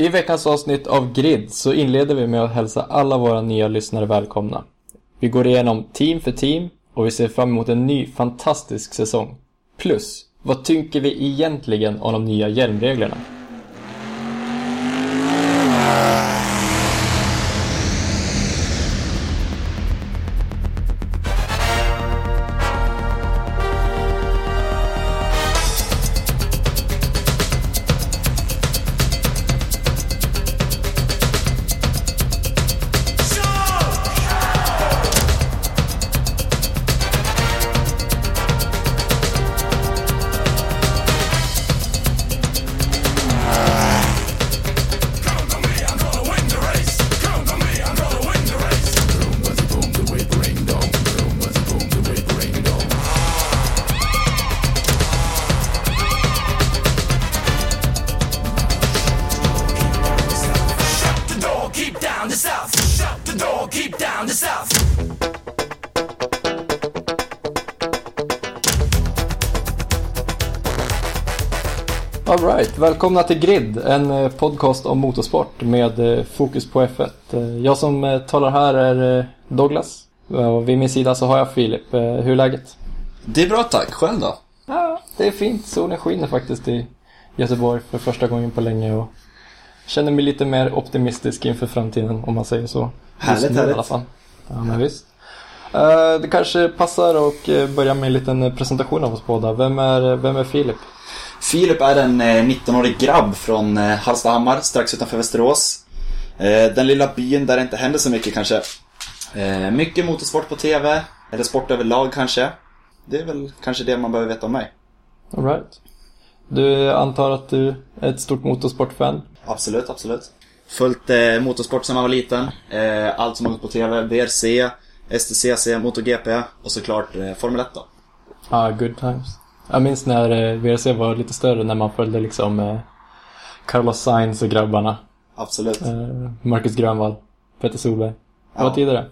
I veckans avsnitt av Grid så inleder vi med att hälsa alla våra nya lyssnare välkomna. Vi går igenom team för team och vi ser fram emot en ny fantastisk säsong. Plus, vad tycker vi egentligen om de nya hjälmreglerna? Välkomna till Grid, en eh, podcast om motorsport med eh, fokus på F1. Eh, Jag som talar här är Douglas och vid min sida så har jag Filip. Hur är läget? Det är bra tack, själv då? Ja, det är fint. Solen skiner faktiskt i Göteborg för första gången på länge och känner mig lite mer optimistisk inför framtiden om man säger så. Härligt, Just nu härligt. I alla fall. Ja, men visst. Det kanske passar att börja med en liten presentation av oss båda. Vem är, vem är Filip? Filip är en eh, 19-årig grabb från eh, Hallstahammar, strax utanför Västerås. Eh, Den lilla byn där det inte händer så mycket kanske. Eh, Mycket motorsport på TV, eller sport överlag kanske. Det är väl kanske det man behöver veta om mig. Alright. Du antar att du är ett stort motorsportfan? Absolut, absolut. Följt eh, motorsport sedan man var liten. Eh, allt som har gått på TV, VRC, STCC, MotoGP och såklart eh, Formel 1 då. Ja, good times. Jag minns när eh, VRC var lite större, när man följde liksom eh, Carlos Sainz och grabbarna. Absolut. Eh, Marcus Grönvall, Petter Solberg. Ja. tidigare.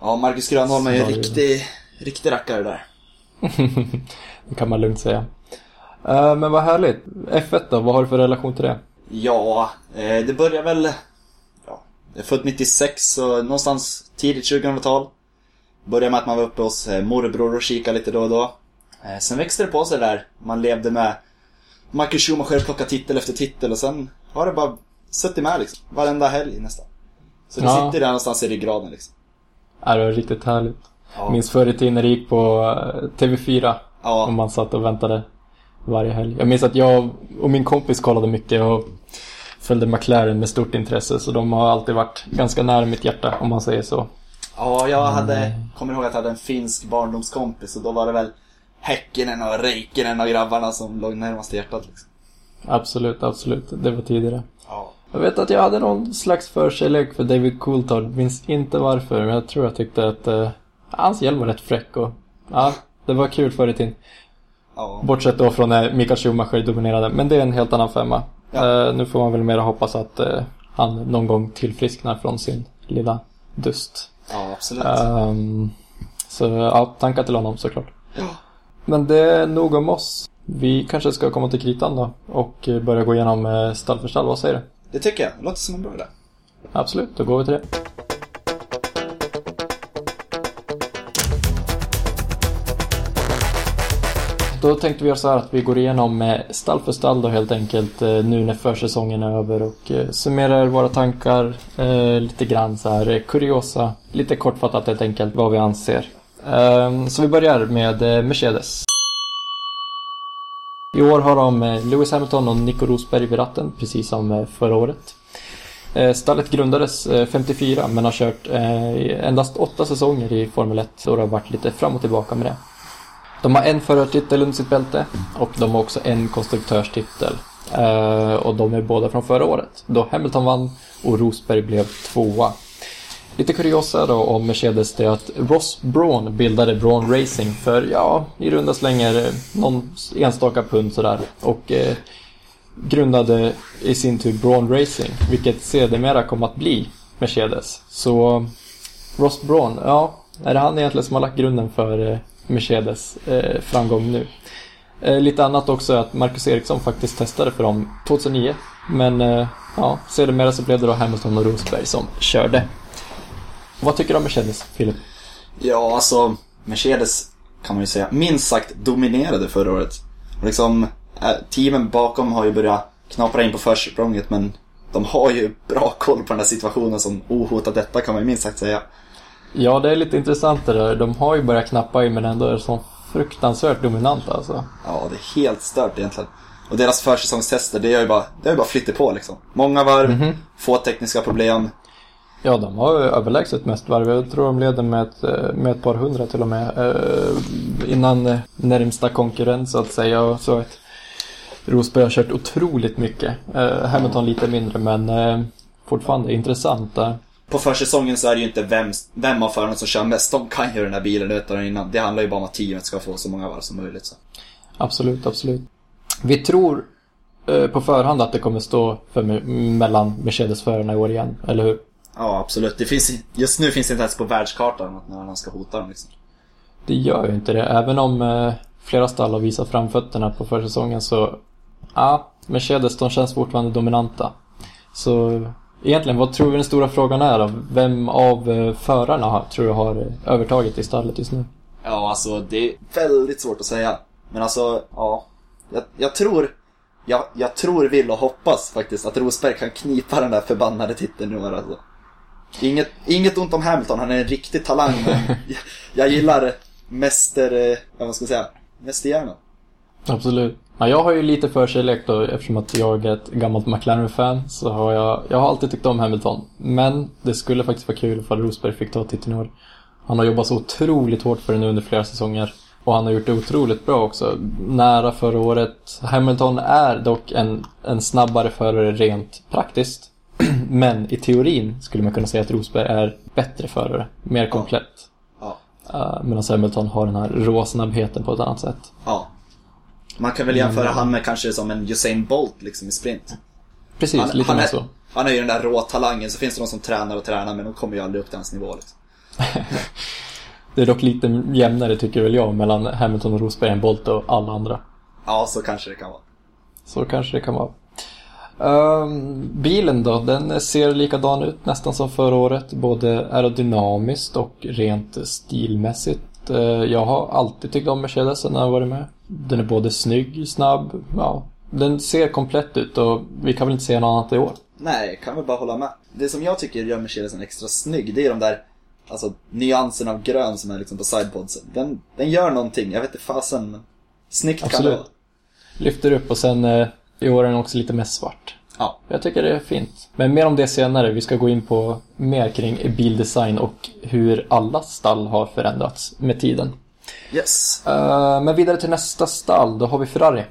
Ja, Marcus Grönholm är ju en riktig, riktig rackare där. det kan man lugnt säga. Men vad härligt. F1 då, vad har du för relation till det? Ja, det börjar väl... Ja, jag är född 96, så någonstans tidigt 2000-tal. Började med att man var uppe hos morbror och kikade lite då och då. Eh, sen växte det på sig där. Man levde med Michael Schumacher plockade titel efter titel och sen har det bara suttit med liksom. Varenda helg nästan. Så det Ja. sitter där någonstans i ryggraden liksom. Ja, det var riktigt härligt. Ja. Minns förr i tiden när det gick på eh, TV4. Ja. Och man satt och väntade varje helg. Jag minns att jag och min kompis kollade mycket och följde McLaren med stort intresse. Så de har alltid varit ganska nära mitt hjärta om man säger så. Ja, jag hade, kommer ihåg att jag hade en finsk barndomskompis och då var det väl Häckenen och Räikkönen och grabbarna som låg närmast hjärtat liksom. Absolut, absolut. Det var tidigare. Ja. Jag vet att jag hade någon slags förkärlek för David Coulthard. Minns inte varför, men jag tror jag tyckte att eh, hans hjälm var rätt fräck och ja, det var kul förr i tiden. Ja. Bortsett då från när Mikael Schumacher dominerade, men det är en helt annan femma. Ja. Eh, nu får man väl mer hoppas att eh, han någon gång tillfrisknar från sin lilla dust. Ja, absolut. Ehm, så ja, tankar till honom såklart. Ja. Men det är nog om oss. Vi kanske ska komma till kritan då och eh, börja gå igenom eh, stall för stall. Vad säger du? Det tycker jag. Låter som en bra idé. Absolut, då går vi till det. Då tänkte vi göra så här att vi går igenom eh, stall för stall då helt enkelt nu när försäsongen är över och summerar våra tankar lite grann så här kuriosa, lite kortfattat helt enkelt vad vi anser. Ehm, så vi börjar med eh, Mercedes. I år har de eh, Lewis Hamilton och Nico Rosberg vid ratten, precis som eh, förra året. Stallet grundades 54 men har kört endast åtta säsonger i Formel 1 så det har varit lite fram och tillbaka med det. De har en förartitel under sitt bälte och de har också en konstruktörstitel. Och de är båda från förra året då Hamilton vann och Rosberg blev tvåa. Lite kuriosa då om Mercedes det är att Ross Braun bildade Braun Racing för, ja, i runda slängar eh, någon enstaka pund sådär. Och eh, grundade i sin tur Braun Racing, vilket sedermera kom att bli Mercedes. Så Ross Braun, ja, är det han egentligen som har lagt grunden för eh, Mercedes eh, framgång nu? Eh, lite annat också är att Marcus Eriksson faktiskt testade för dem 2009, men eh, ja, sedermera så blev det då Hamilton och Rosberg som körde. Vad tycker du om Mercedes, Filip? Ja, alltså Mercedes kan man ju säga minst sagt dominerade förra året. Och liksom, äh, teamen bakom har ju börjat knapra in på försprånget men de har ju bra koll på den här situationen som ohotat detta kan man ju minst sagt säga. Ja, det är lite intressant det där. De har ju börjat knappa in men ändå är så fruktansvärt dominanta alltså. Ja, det är helt stört egentligen. Och deras försäsongstester, det har ju bara, det har ju bara flyttat på liksom. Många varv, få tekniska problem. Ja, de har överlägset mest varv. Jag tror de leder med ett, eh, med ett par hundra till och med. Eh, innan eh, närmsta konkurrent så att säga. Och så att Rosberg har kört otroligt mycket. Hamilton lite mindre men fortfarande intressant. På försäsongen så är det ju inte vem, vem av förarna som kör mest. De kan ju den här bilen utan och innan. Det handlar ju bara om att teamet ska få så många varv som möjligt. Så. Absolut, absolut. Vi tror på förhand att det kommer stå för me- mellan Mercedes-förarna i år igen, eller hur? Ja, absolut. Det finns, just nu finns det inte ens på världskartan att någon annan ska hota dem liksom. Det gör ju inte det. Även om eh, flera stall har visat framfötterna på försäsongen så... Ja, Mercedes de känns fortfarande dominanta. Så egentligen, vad tror vi den stora frågan är då? Vem av eh, förarna har, tror du har eh, övertaget i stallet just nu? Ja, alltså det är väldigt svårt att säga. Men alltså, ja. Jag, jag tror, jag, jag tror, vill och hoppas faktiskt att Rosberg kan knipa den där förbannade titeln nu alltså. Inget, inget ont om Hamilton, han är en riktig talang. Men jag, jag gillar mäster, eh, vad ska jag säga, mästerhjärnan. Absolut. Ja, jag har ju lite förkärlek då eftersom att jag är ett gammalt McLaren-fan så har jag, jag har alltid tyckt om Hamilton. Men det skulle faktiskt vara kul ifall Rosberg fick ta titeln i år. Han har jobbat så otroligt hårt för den under flera säsonger. Och han har gjort det otroligt bra också. Nära förra året. Hamilton är dock en, en snabbare förare rent praktiskt. Men i teorin skulle man kunna säga att Rosberg är bättre förare. Mer komplett. Ja. Uh, Medan Hamilton har den här råsnabbheten på ett annat sätt. ja. Man kan väl jämföra han med kanske som en Usain Bolt liksom i sprint. Precis, Han, lite han, mer är, så. han är ju den där rå talangen, så finns det de som tränar och tränar men de kommer ju aldrig upp till hans nivå liksom. Det är dock lite jämnare tycker väl jag mellan Hamilton och Rosberg än Bolt och alla andra. Ja, så kanske det kan vara. Så kanske det kan vara. Ehm, bilen då, den ser likadan ut nästan som förra året. Både aerodynamiskt och rent stilmässigt. Eh, jag har alltid tyckt om Mercedes när jag varit med. Den är både snygg, snabb, ja. Den ser komplett ut och vi kan väl inte säga något annat i år. Nej, kan väl bara hålla med. Det som jag tycker gör Mercedesen extra snygg, det är de där alltså, nyanserna av grön som är liksom på sidepodsen. Den, den gör någonting, jag vet inte fasen, men snyggt kan det Absolut. vara. Lyfter upp och sen eh, i år är den också lite mer svart. Ja. Jag tycker det är fint. Men mer om det senare. Vi ska gå in på mer kring bildesign och hur alla stall har förändrats med tiden. Yes. Eh, men vidare till nästa stall, då har vi Ferrari.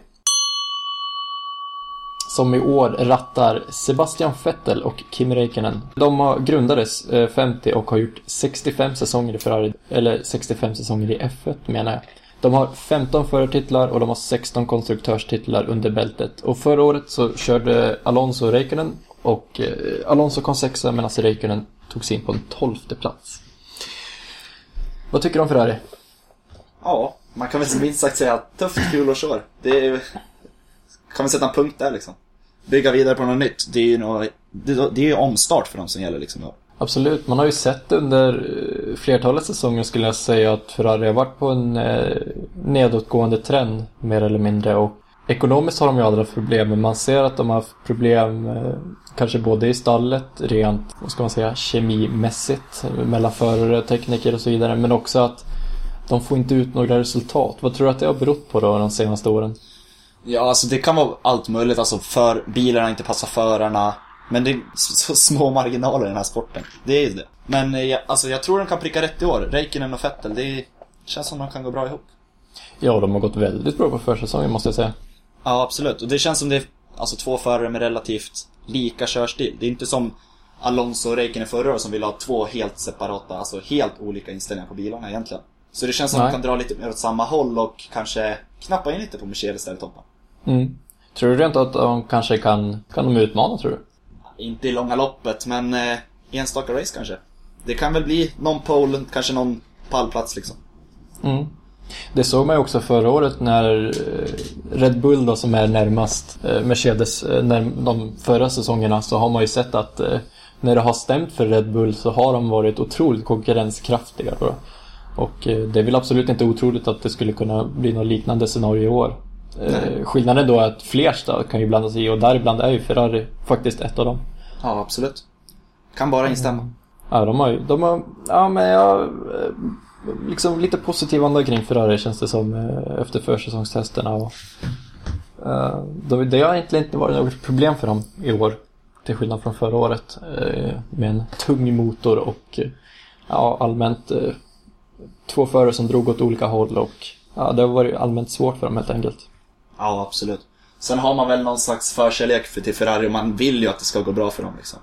Som i år rattar Sebastian Vettel och Kimi Räikkönen. De har grundades eh, 50 och har gjort 65 säsonger i Ferrari, eller 65 säsonger i F1 menar jag. De har 15 förartitlar och de har 16 konstruktörstitlar under bältet. Och förra året så körde Alonso Räikkönen och eh, Alonso kom sexa medan Räikkönen tog sig in på en tolfte plats. Vad tycker du om Ferrari? Ja, man kan väl minst sagt säga tufft fjolårsår. Det är, kan vi sätta en punkt där liksom. Bygga vidare på något nytt. Det är ju något, det, det är ju omstart för dem som gäller liksom. Absolut, man har ju sett under eh, flertalet säsonger skulle jag säga att Ferrari har varit på en eh, nedåtgående trend mer eller mindre och ekonomiskt har de ju aldrig haft problem men man ser att de har haft problem eh, kanske både i stallet rent, vad ska man säga, kemimässigt mellan förare, tekniker och så vidare men också att de får inte ut några resultat. Vad tror du att det har berott på då de senaste åren? Ja, alltså det kan vara allt möjligt. Alltså för bilarna inte passar förarna. Men det är så, små marginaler i den här sporten. Det är ju det. Men eh, jag, alltså, jag tror de kan pricka rätt i år. Räikkönen och Vettel, det känns som de kan gå bra ihop. Ja, de har gått väldigt bra på försäsongen måste jag säga. Ja, absolut. Och det känns som det är alltså, två förare med relativt lika körstil. Det är inte som Alonso och Räikkönen förra året som ville ha två helt separata, alltså helt olika inställningar på bilarna egentligen. Så det känns som Nej. att de kan dra lite mer åt samma håll och kanske knappa in lite på Mercedes där i toppen. Mm. Tror du rent att de kanske kan, kan de utmana tror du? Inte i långa loppet, men eh, enstaka race kanske. Det kan väl bli någon pole, kanske någon pallplats liksom. Mm. Det såg man ju också förra året när eh, Red Bull då som är närmast eh, Mercedes eh, när de förra säsongerna så har man ju sett att när det har stämt för Red Bull så har de varit otroligt konkurrenskraftiga. Då. Och det är väl absolut inte otroligt att det skulle kunna bli något liknande scenario i år. Eh, skillnaden då är att fler stad kan ju blanda sig i och däribland är ju Ferrari faktiskt ett av dem. Ja, absolut. Kan bara instämma. Ja, de har ju, de har, ja men jag, eh, liksom lite positiv anda kring Ferrari känns det som eh, efter försäsongstesterna och de, det har egentligen inte varit något problem för dem i år. Till skillnad från förra året eh, med en tung motor och ja, allmänt två förare som drog åt olika håll och ja, det har varit allmänt svårt för dem helt enkelt. Ja, absolut. Sen har man väl någon slags förkärlek för till Ferrari och man vill ju att det ska gå bra för dem liksom.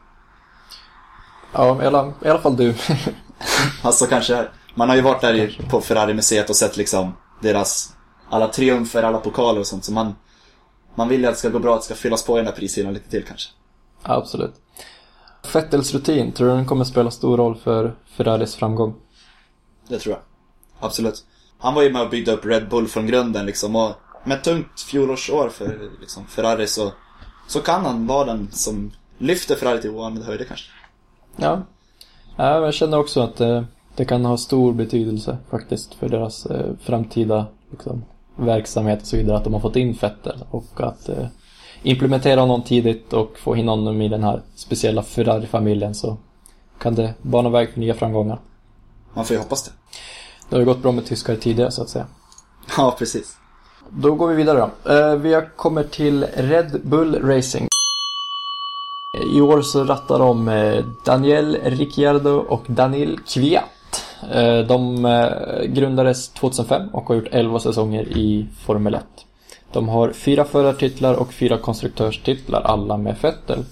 Ja, i alla, i alla fall du. Alltså kanske, man har ju varit där i, på Ferrari-museet och sett liksom deras alla triumfer, alla pokaler och sånt. Så man, man vill ju att det ska gå bra, att det ska fyllas på i den där prishyllan lite till kanske. ja, absolut. Fettels rutin, tror du den kommer spela stor roll för Ferraris framgång? Det tror jag. Absolut. Han var ju med och byggde upp Red Bull från grunden liksom och med tungt fjolårsår för liksom, Ferrari så, så kan han vara den som lyfter Ferrari till oanade höjder kanske. Ja. ja men jag känner också att det, det kan ha stor betydelse faktiskt för deras eh, framtida liksom, verksamhet och så vidare att de har fått in Vettel och att eh, implementera honom tidigt och få in honom i den här speciella Ferrari-familjen så kan det bana väg för nya framgångar. Man får ju hoppas det. Det har ju gått bra med tyskar tidigare så att säga. Ja, precis. Då går vi vidare då. Eh, vi kommer till Red Bull Racing. I år så rattar de eh, Daniel Ricciardo och Daniel Kviat. Eh, de eh, grundades 2005 och har gjort 11 säsonger i Formel 1. De har fyra förartitlar och fyra konstruktörstitlar, alla med Vettel.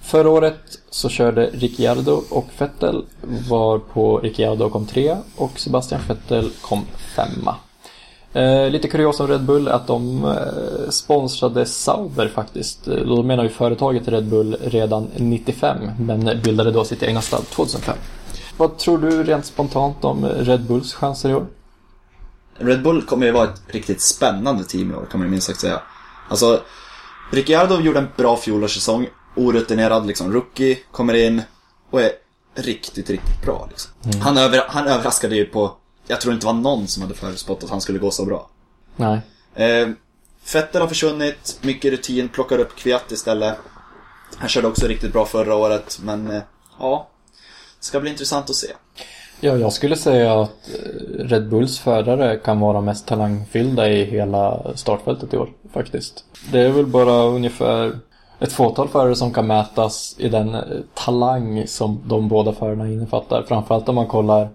Förra året så körde Ricciardo och Vettel var på Ricciardo kom trea och Sebastian Vettel kom femma. Eh, lite kurios om Red Bull är att de eh, sponsrade Sauber faktiskt. Eh, Då menar ju företaget Red Bull redan 95 men bildade då sitt egna stall 2005. Vad tror du rent spontant om Red Bulls chanser i år? Red Bull kommer ju vara ett riktigt spännande team i år, kan man ju minst sagt säga. Alltså, Ricciardo gjorde en bra fjolårssäsong. Orutinerad, liksom, rookie, kommer in och är riktigt, riktigt bra. Liksom. Han, över, han överraskade ju på, jag tror inte det var någon som hade förutspått att han skulle gå så bra. Nej. Eh, Vettel har försvunnit, mycket rutin, plockar upp Kviat istället. Han körde också riktigt bra förra året, men eh, ja. Det ska bli intressant att se. Ja, jag skulle säga att eh, Red Bulls förare kan vara mest talangfyllda i hela startfältet i år, faktiskt. Det är väl bara ungefär ett fåtal förare som kan mätas i den eh, talang som de båda förarna innefattar. Framförallt om man kollar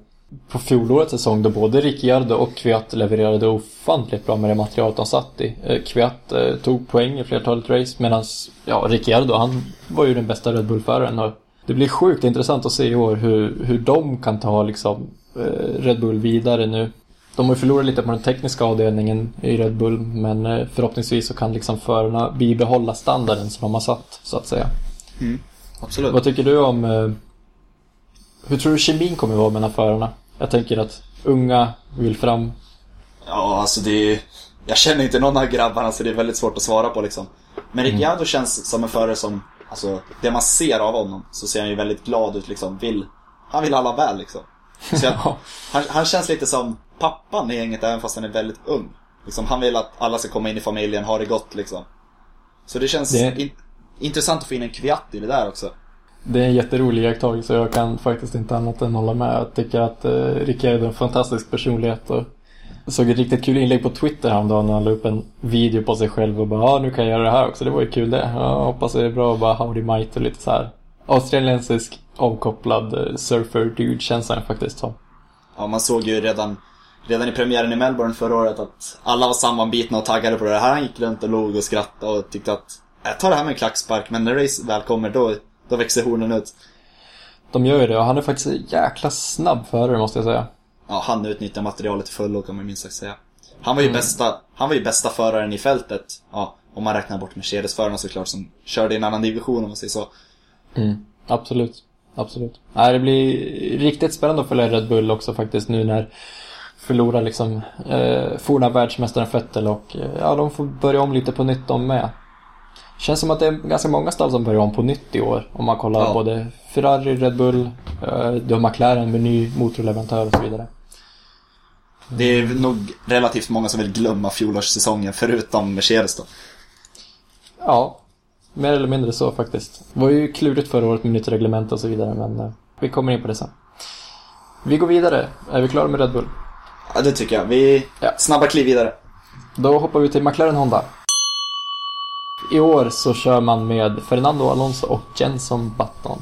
på fjolårets säsong då både Ricciardo och Kvyat levererade ofantligt bra med det materialet de satt i. Eh, Kvyat eh, tog poäng i flertalet race medan ja, Ricciardo han var ju den bästa Red Bull-föraren. och Det blir sjukt intressant att se i år hur, hur de kan ta liksom, eh, Red Bull vidare nu. De har ju förlorat lite på den tekniska avdelningen i Red Bull men eh, förhoppningsvis så kan liksom förarna bibehålla standarden som de har satt så att säga. Absolut. Vad tycker du om... Hur tror du kemin kommer vara mellan förarna? Jag tänker att unga vill fram. Ja, alltså det är... Jag känner inte någon av grabbarna så det är väldigt svårt att svara på liksom. Men Ricciardo känns som en förare som, alltså det man ser av honom så ser han ju väldigt glad ut liksom. Vill, han vill alla väl liksom. Så jag, Ja. han, han känns lite som pappan i gänget även fast han är väldigt ung. Liksom, han vill att alla ska komma in i familjen, ha det gott liksom. Så det känns Det- in, intressant att få in en Kviat i det där också. Det är en jätterolig iakttagelse och jag kan faktiskt inte annat än hålla med. Jag tycker att eh, Rickard är en fantastisk personlighet och jag såg ett riktigt kul inlägg på Twitter häromdagen när han la upp en video på sig själv och bara ja nu kan jag göra det här också. Det var ju kul det. Jag hoppas det är bra och bara howdy might och lite så här australiensisk avkopplad eh, surfer dude känns han faktiskt som. Ja, man såg ju redan, redan i premiären i Melbourne förra året att alla var sammanbitna och taggade på det här. Han gick runt och log och skrattade och tyckte att jag tar det här med en klackspark, men när race väl kommer då, då växer hornen ut. De gör ju det och han är faktiskt jäkla snabb förare måste jag säga. Ja, han utnyttjar materialet till fullo kan man minst sagt säga. Han var ju bästa, han var ju bästa föraren i fältet. Ja, om man räknar bort Mercedes-förarna såklart som körde i en annan division om man säger så. Mm, absolut. Absolut. Nej, det blir riktigt spännande att följa Red Bull också faktiskt nu när förlorar liksom eh, forna världsmästaren Vettel och eh, ja, de får börja om lite på nytt de med. Känns som att det är ganska många stall som börjar om på nytt i år. Om man kollar Ja. både Ferrari, Red Bull, eh, du har McLaren med ny motorleverantör och så vidare. Det är nog relativt många som vill glömma fjolårssäsongen förutom Mercedes då. Ja, mer eller mindre så faktiskt. Det var ju klurigt förra året med nytt reglement och så vidare men eh, vi kommer in på det sen. Vi går vidare. Är vi klara med Red Bull? Ja, det tycker jag. Vi Ja. snabba kliv vidare. Då hoppar vi till McLaren Honda. I år så kör man med Fernando Alonso och Jenson Button.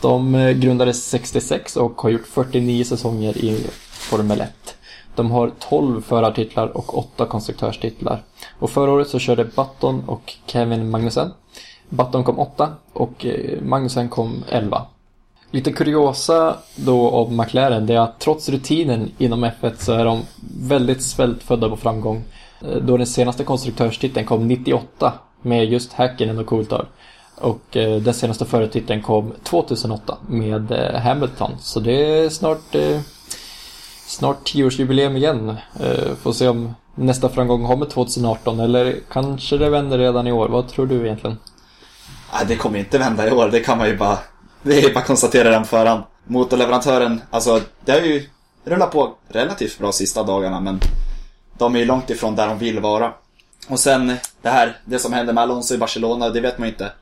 De eh, grundades 66 och har gjort 49 säsonger i Formel 1. De har 12 förartitlar och 8 konstruktörstitlar. Och förra året så körde Button och Kevin Magnussen. Button kom 8 och eh, Magnussen kom 11. Lite kuriosa då om McLaren det är att trots rutinen inom F1 så är de väldigt svältfödda på framgång. Eh, då den senaste konstruktörstiteln kom 98 med just Häkkinen och Coulthard. Och eh, den senaste företiteln kom 2008 med eh, Hamilton. Så det är snart, eh, snart 10-årsjubileum igen. Eh, får se om nästa framgång kommer 2018 eller kanske det vänder redan i år. Vad tror du egentligen? Nej, det kommer inte vända i år. Det kan man ju bara... Det är bara konstatera den förhand. Motorleverantören, alltså det har ju rullat på relativt bra sista dagarna men de är ju långt ifrån där de vill vara. Och sen det här, det som hände med Alonso i Barcelona, det vet man ju inte.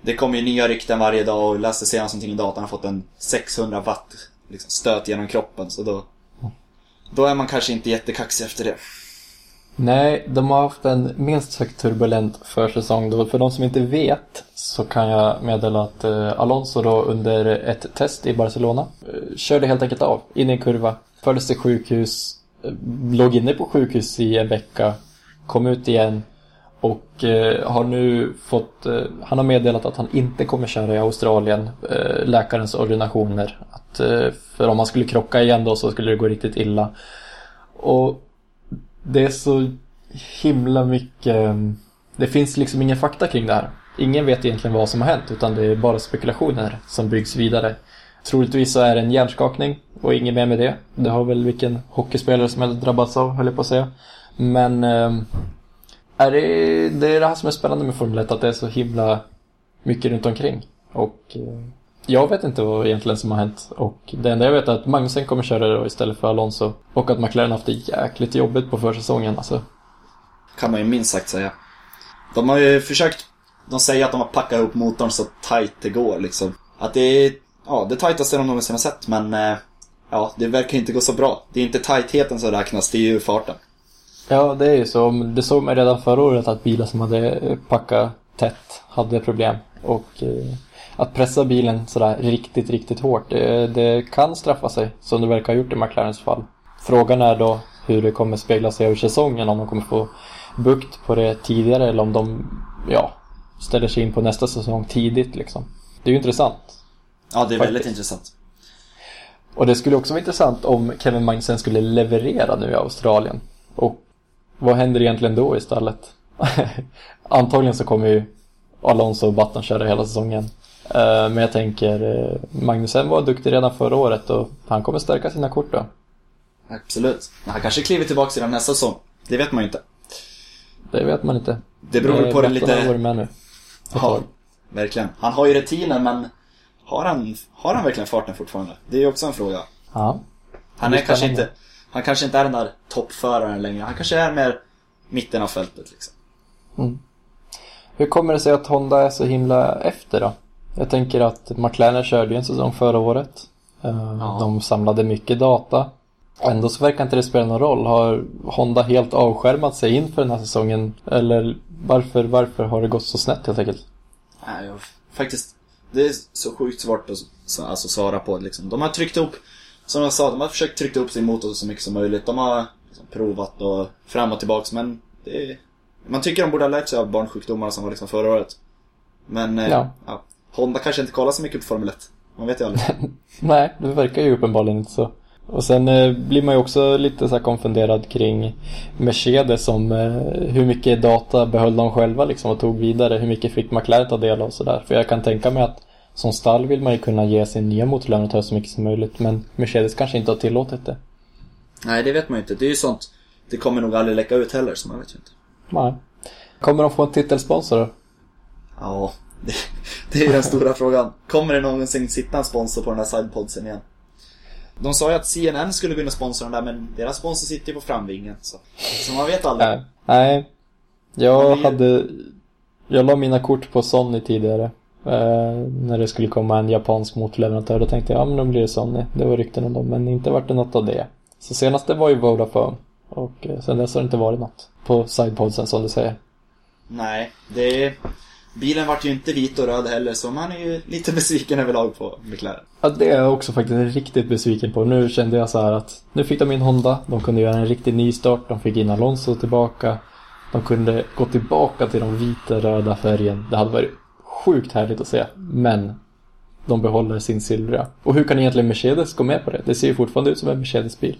Det kommer ju nya rykten varje dag och läste senast någonting i datorn, han har fått en 600 watt liksom, stöt genom kroppen så då... Då är man kanske inte jättekaxig efter det. Nej, de har haft en minst sagt turbulent försäsong då. För de som inte vet så kan jag meddela att eh, Alonso då under ett test i Barcelona eh, körde helt enkelt av in i en kurva, fördes till sjukhus, eh, låg inne på sjukhus i en vecka, kom ut igen och eh, har nu fått, eh, han har meddelat att han inte kommer köra i Australien, eh, läkarens ordinationer. Att, eh, för om han skulle krocka igen då så skulle det gå riktigt illa. Och det är så himla mycket... Eh, det finns liksom ingen fakta kring det här. Ingen vet egentligen vad som har hänt utan det är bara spekulationer som byggs vidare. Troligtvis så är det en hjärnskakning och inget mer med det. Det har väl vilken hockeyspelare som helst drabbats av, höll jag på att säga. Men eh, är det, det är det här som är spännande med Formel 1, att det är så himla mycket runt omkring. Och eh, jag vet inte vad egentligen som har hänt. Och det enda jag vet är att Magnussen kommer köra då istället för Alonso. Och att McLaren har haft det jäkligt jobbigt på försäsongen alltså. Kan man ju minst sagt säga. De har ju försökt, de säger att de har packat ihop motorn så tight det går liksom. Att det är, ja, det tajtaste de någonsin har sett men, eh, ja, det verkar ju inte gå så bra. Det är inte tajtheten som räknas, det är ju farten. Ja, det är ju så. Det såg man redan förra året att bilar som hade packat tätt hade problem. Och eh, att pressa bilen sådär riktigt, riktigt hårt, det, det kan straffa sig. Som det verkar ha gjort i McLarens fall. Frågan är då hur det kommer spegla sig över säsongen. Om de kommer få bukt på det tidigare eller om de, ja, ställer sig in på nästa säsong tidigt liksom. Det är ju intressant. Ja, det är väldigt Faktiskt. intressant. Och det skulle också vara intressant om Kevin Magnussen skulle leverera nu i Australien. Och vad händer egentligen då i stallet? Antagligen så kommer ju Alonso och Button köra hela säsongen. Eh, Men jag tänker, eh, Magnussen var duktig redan förra året och han kommer stärka sina kort då. Absolut. Men han kanske kliver tillbaka redan nästa säsong. Det vet man ju inte. Det vet man inte. Det beror väl på den har lite... varit med nu. Ja, verkligen. Han har ju rutinen men har han, har han verkligen farten fortfarande? Det är ju också en fråga. Ja. Han är kanske inte, han kanske inte är den där toppföraren längre. Han kanske är mer mitten av fältet liksom. Hur kommer det sig att Honda är så himla efter då? Jag tänker att McLaren körde ju en säsong förra året. Eh, Ja. De samlade mycket data. Ändå så verkar inte det spela någon roll. Har Honda helt avskärmat sig inför den här säsongen? Eller varför, varför har det gått så snett helt enkelt? Nej, jag, faktiskt, det är så sjukt svårt att så, alltså, svara på liksom. De har tryckt upp, som jag sa, de har försökt trycka upp sin motor så mycket som möjligt. De har liksom, provat och fram och tillbaks men det är, man tycker de borde ha lärt sig av barnsjukdomar som var liksom förra året. Men, eh, Ja. ja. Honda kanske inte kollar så mycket på Formel 1. Man vet ju aldrig. Nej, det verkar ju uppenbarligen inte så. Och sen eh, blir man ju också lite så konfunderad kring Mercedes om eh, hur mycket data behöll de själva liksom och tog vidare. Hur mycket fick McLaren ta del av sådär. För jag kan tänka mig att som stall vill man ju kunna ge sin nya motorleverantör så mycket som möjligt. Men Mercedes kanske inte har tillåtit det. Nej, det vet man ju inte. Det är ju sånt, det kommer nog aldrig läcka ut heller, så man vet ju inte. Nej. Kommer de få en titelsponsor då? Ja, det, det är ju den stora frågan. Kommer det någonsin sitta en sponsor på den här sidepodsen igen? De sa ju att CNN skulle gå in och sponsra den där, men deras sponsor sitter ju på framvingen. Så, så man vet aldrig. Nej. Nej. Jag det- hade... Jag la mina kort på Sony tidigare. Eh, när det skulle komma en japansk motorleverantör. Då tänkte jag, ja men då blir det Sony. Det var rykten om dem, men inte vart det något av det. Så senaste var ju Vodafone. Och eh, sen dess har det inte varit något. På sidepodsen som du säger. Nej, det är... Bilen vart ju inte vit och röd heller, så man är ju lite besviken överlag på McLaren. Ja, det är jag också faktiskt riktigt besviken på. Nu kände jag så här att nu fick de in Honda. De kunde göra en riktig nystart. De fick in Alonso tillbaka. De kunde gå tillbaka till de vita röda färgen. Det hade varit sjukt härligt att se. Men de behåller sin silvriga. Och hur kan egentligen Mercedes gå med på det? Det ser ju fortfarande ut som en Mercedes-bil.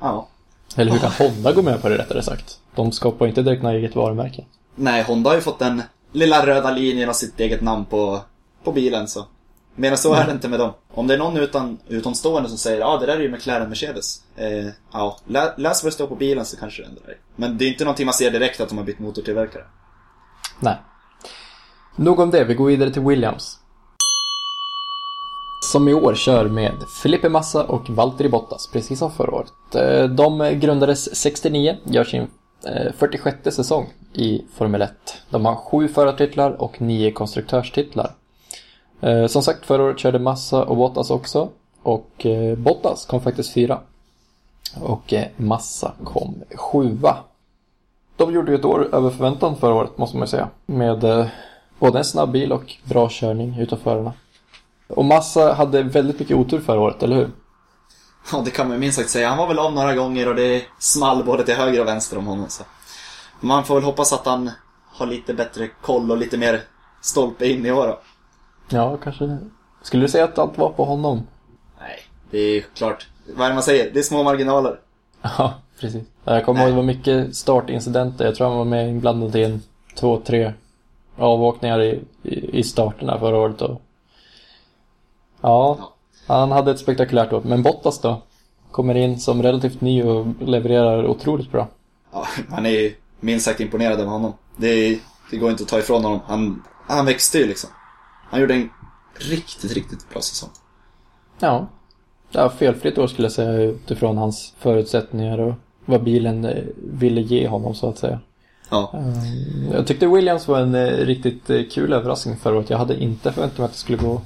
Ja. Eller hur kan Honda gå med på det rättare sagt? De skapar inte direkt något eget varumärke. Nej, Honda har ju fått den lilla röda linjen och sitt eget namn på, på bilen, så. Men så är det inte med dem. Om det är någon utan, utomstående som säger ja ah, det där är ju McLaren Mercedes. Eh, ja, lä, läs vad det står på bilen så kanske det ändrar dig. Men det är inte någonting man ser direkt att de har bytt motortillverkare. Nej. Nog om det, vi går vidare till Williams. Som i år kör med Filippe Massa och Valtteri Bottas, precis som förra året. Eh, de grundades 69, gör sin eh, 46 säsong i Formel 1. De har sju förartitlar och nio konstruktörstitlar. Eh, som sagt, förra året körde Massa och Bottas också. Och Bottas kom faktiskt fyra. Och Massa kom sjua. De gjorde ju ett år över förväntan förra året måste man ju säga. Med både en snabb bil och bra körning utav förarna. Och Massa hade väldigt mycket otur förra året, eller hur? Ja, det kan man minst sagt säga. Han var väl av några gånger och det small både till höger och vänster om honom. Så. Man får väl hoppas att han har lite bättre koll och lite mer stolpe in i år då. Ja, kanske. Skulle du säga att allt var på honom? Nej, det är klart. Vad är det man säger? Det är små marginaler. Ja, precis. Jag kommer ihåg det var mycket startincidenter. Jag tror han var med inblandad i en två, tre avåkningar i, i, där förra året. Och... Ja, han hade ett spektakulärt år. Men Bottas då? Kommer in som relativt ny och levererar otroligt bra. Ja, man är ju minst sagt imponerad av honom. Det, det går inte att ta ifrån honom. Han, han växte ju liksom. Han gjorde en riktigt, riktigt bra säsong. Ja. Ja, felfritt år skulle jag säga utifrån hans förutsättningar och vad bilen eh, ville ge honom så att säga. Ja, Eh, Jag tyckte Williams var en eh, riktigt eh, kul överraskning förra året. Jag hade inte förväntat mig att det skulle gå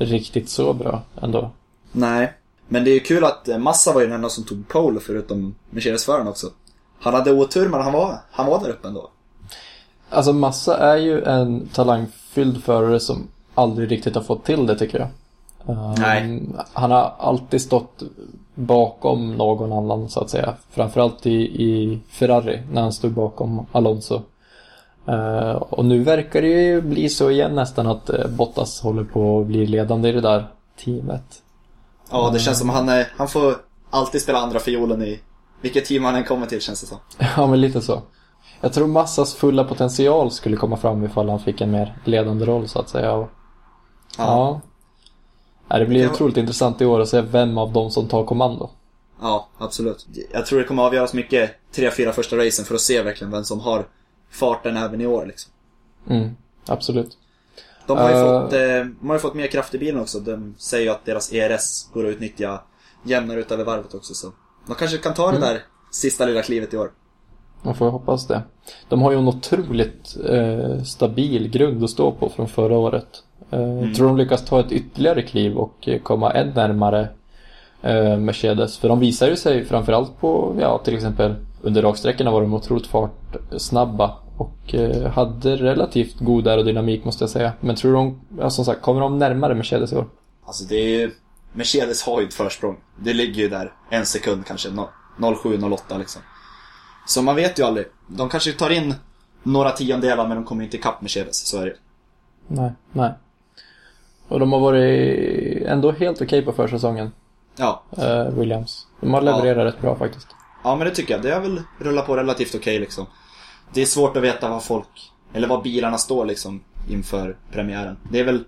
riktigt så bra ändå. nej. Men det är ju kul att eh, Massa var ju den enda som tog pole förutom Mercedes-föraren också. Han hade otur men han var, han var där uppe ändå. Alltså Massa är ju en talangfylld förare som aldrig riktigt har fått till det tycker jag. Um, Nej. Han har alltid stått bakom någon annan så att säga. Framförallt i, i Ferrari när han stod bakom Alonso. Eh, och nu verkar det ju bli så igen nästan att eh, Bottas håller på att bli ledande i det där teamet. Ja, det känns som han, är, han får alltid spela andra fiolen i vilket team han än kommer till känns det som. Ja, men lite så. Jag tror Massas fulla potential skulle komma fram ifall han fick en mer ledande roll så att säga. Och, ja. ja. Det blir Det var- otroligt intressant i år att se vem av dem som tar kommando. Ja, absolut. Jag tror det kommer avgöras mycket tre, fyra första racen för att se verkligen vem som har farten även i år liksom. Mm, absolut. De har ju Eh. fått, eh, de har ju fått mer kraft i bilen också. De säger ju att deras ERS går att utnyttja jämnare ut över varvet också så. De kanske kan ta det där sista lilla klivet i år. Man får hoppas det. De har ju en otroligt eh, stabil grund att stå på från förra året. Eh, Tror de lyckas ta ett ytterligare kliv och eh, komma än närmare eh, Mercedes. För de visar ju sig framförallt på, ja till exempel under raksträckorna var de otroligt fartsnabba och eh, hade relativt god aerodynamik måste jag säga. Men tror de, ja, som sagt, kommer de närmare Mercedes i år? Alltså det är ju... Mercedes har ju ett försprång. Det ligger ju där en sekund kanske. no- 07-08 liksom. Så man vet ju aldrig. De kanske tar in några tiondelar men de kommer inte ikapp Mercedes. Så är det Nej, nej. Och de har varit ändå helt okej på försäsongen, Ja. eh, Williams. De har levererat rätt bra faktiskt. Ja men det tycker jag. Det har väl rullat på relativt okej liksom. Det är svårt att veta vad folk, eller vad bilarna står liksom inför premiären. Det är väl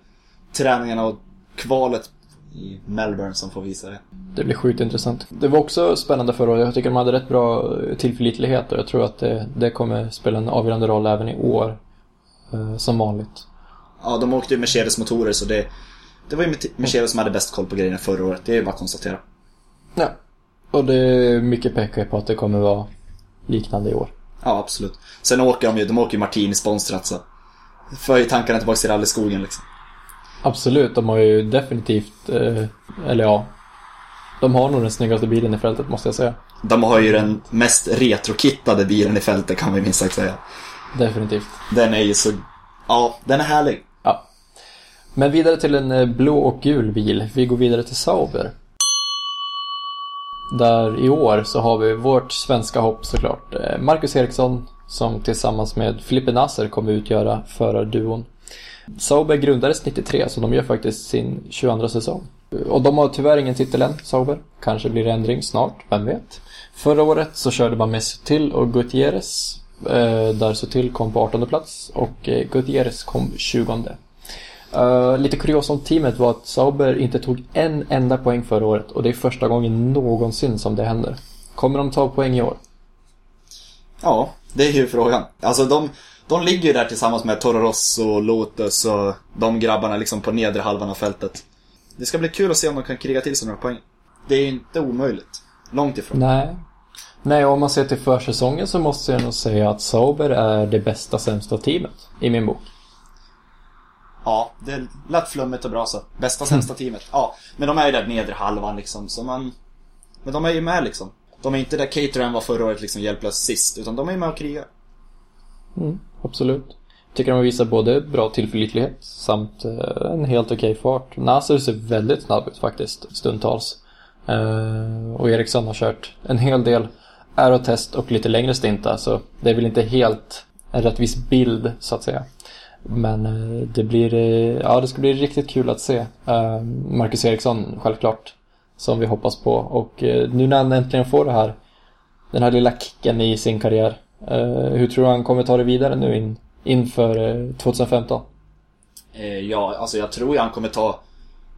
träningarna och kvalet i Melbourne som får visa det. Det blir sjukt intressant. Det var också spännande förra året. Jag tycker de hade rätt bra tillförlitlighet och jag tror att det, det kommer spela en avgörande roll även i år. Eh, som vanligt. Ja, de åkte ju Mercedes-motorer så det, det var ju Mercedes som hade bäst koll på grejerna förra året. Det är ju bara att konstatera. Ja. Och det är mycket pekar på att det kommer vara liknande i år. Ja, absolut. Sen åker de ju, de åker ju Martini sponsrat så. För ju tankarna tillbaka till rallyskogen liksom. Absolut, de har ju definitivt, eh, eller ja, de har nog den snyggaste bilen i fältet måste jag säga. De har ju den mest retrokittade bilen i fältet kan ju minst sagt säga. Definitivt. Den är ju så, ja, den är härlig. Ja. Men vidare till en eh, blå och gul bil. Vi går vidare till Sauber. Där i år så har vi vårt svenska hopp såklart. Eh, Marcus Eriksson som tillsammans med Filippe Nasser kommer utgöra förarduon. Sauber grundades 93 så de gör faktiskt sin 22 säsong. Och de har tyvärr ingen titel än, Sauber. Kanske blir det ändring snart, vem vet. Förra året så körde man med Sutil och Gutierrez. Eh, där Sutil kom på 18 plats och eh, Gutierrez kom 20. Uh, lite kurios om teamet var att Sauber inte tog en enda poäng förra året och det är första gången någonsin som det händer. Kommer de ta poäng i år? Ja, det är ju frågan. Alltså de, de ligger ju där tillsammans med Toro Rosso, Lotus och de grabbarna liksom på nedre halvan av fältet. Det ska bli kul att se om de kan kriga till sig några poäng. Det är ju inte omöjligt. Långt ifrån. Nej. Nej, om man ser till försäsongen så måste jag nog säga att Sauber är det bästa sämsta teamet i min bok. Ja, det lät flummigt och bra så. Bästa sämsta teamet. Ja, men de är ju där nedre halvan liksom. Så man... Men de är ju med liksom. De är inte där Caterham var förra året liksom hjälplös sist. Utan de är ju med och krigar. Mm, absolut. Tycker de visar både bra tillförlitlighet samt eh, en helt okej fart. Nasser ser väldigt snabb ut faktiskt, stundtals. Eh, och Eriksson har kört en hel del aerotest och lite längre stintar så det är väl inte helt en rättvis bild så att säga. Men eh, det blir, eh, ja det ska bli riktigt kul att se. Eh, Marcus Eriksson självklart, som vi hoppas på. Och nu när han äntligen får det här, den här lilla kicken i sin karriär. hur tror du han kommer ta det vidare nu in, inför eh, 2015? Eh, ja, alltså jag tror ju han kommer ta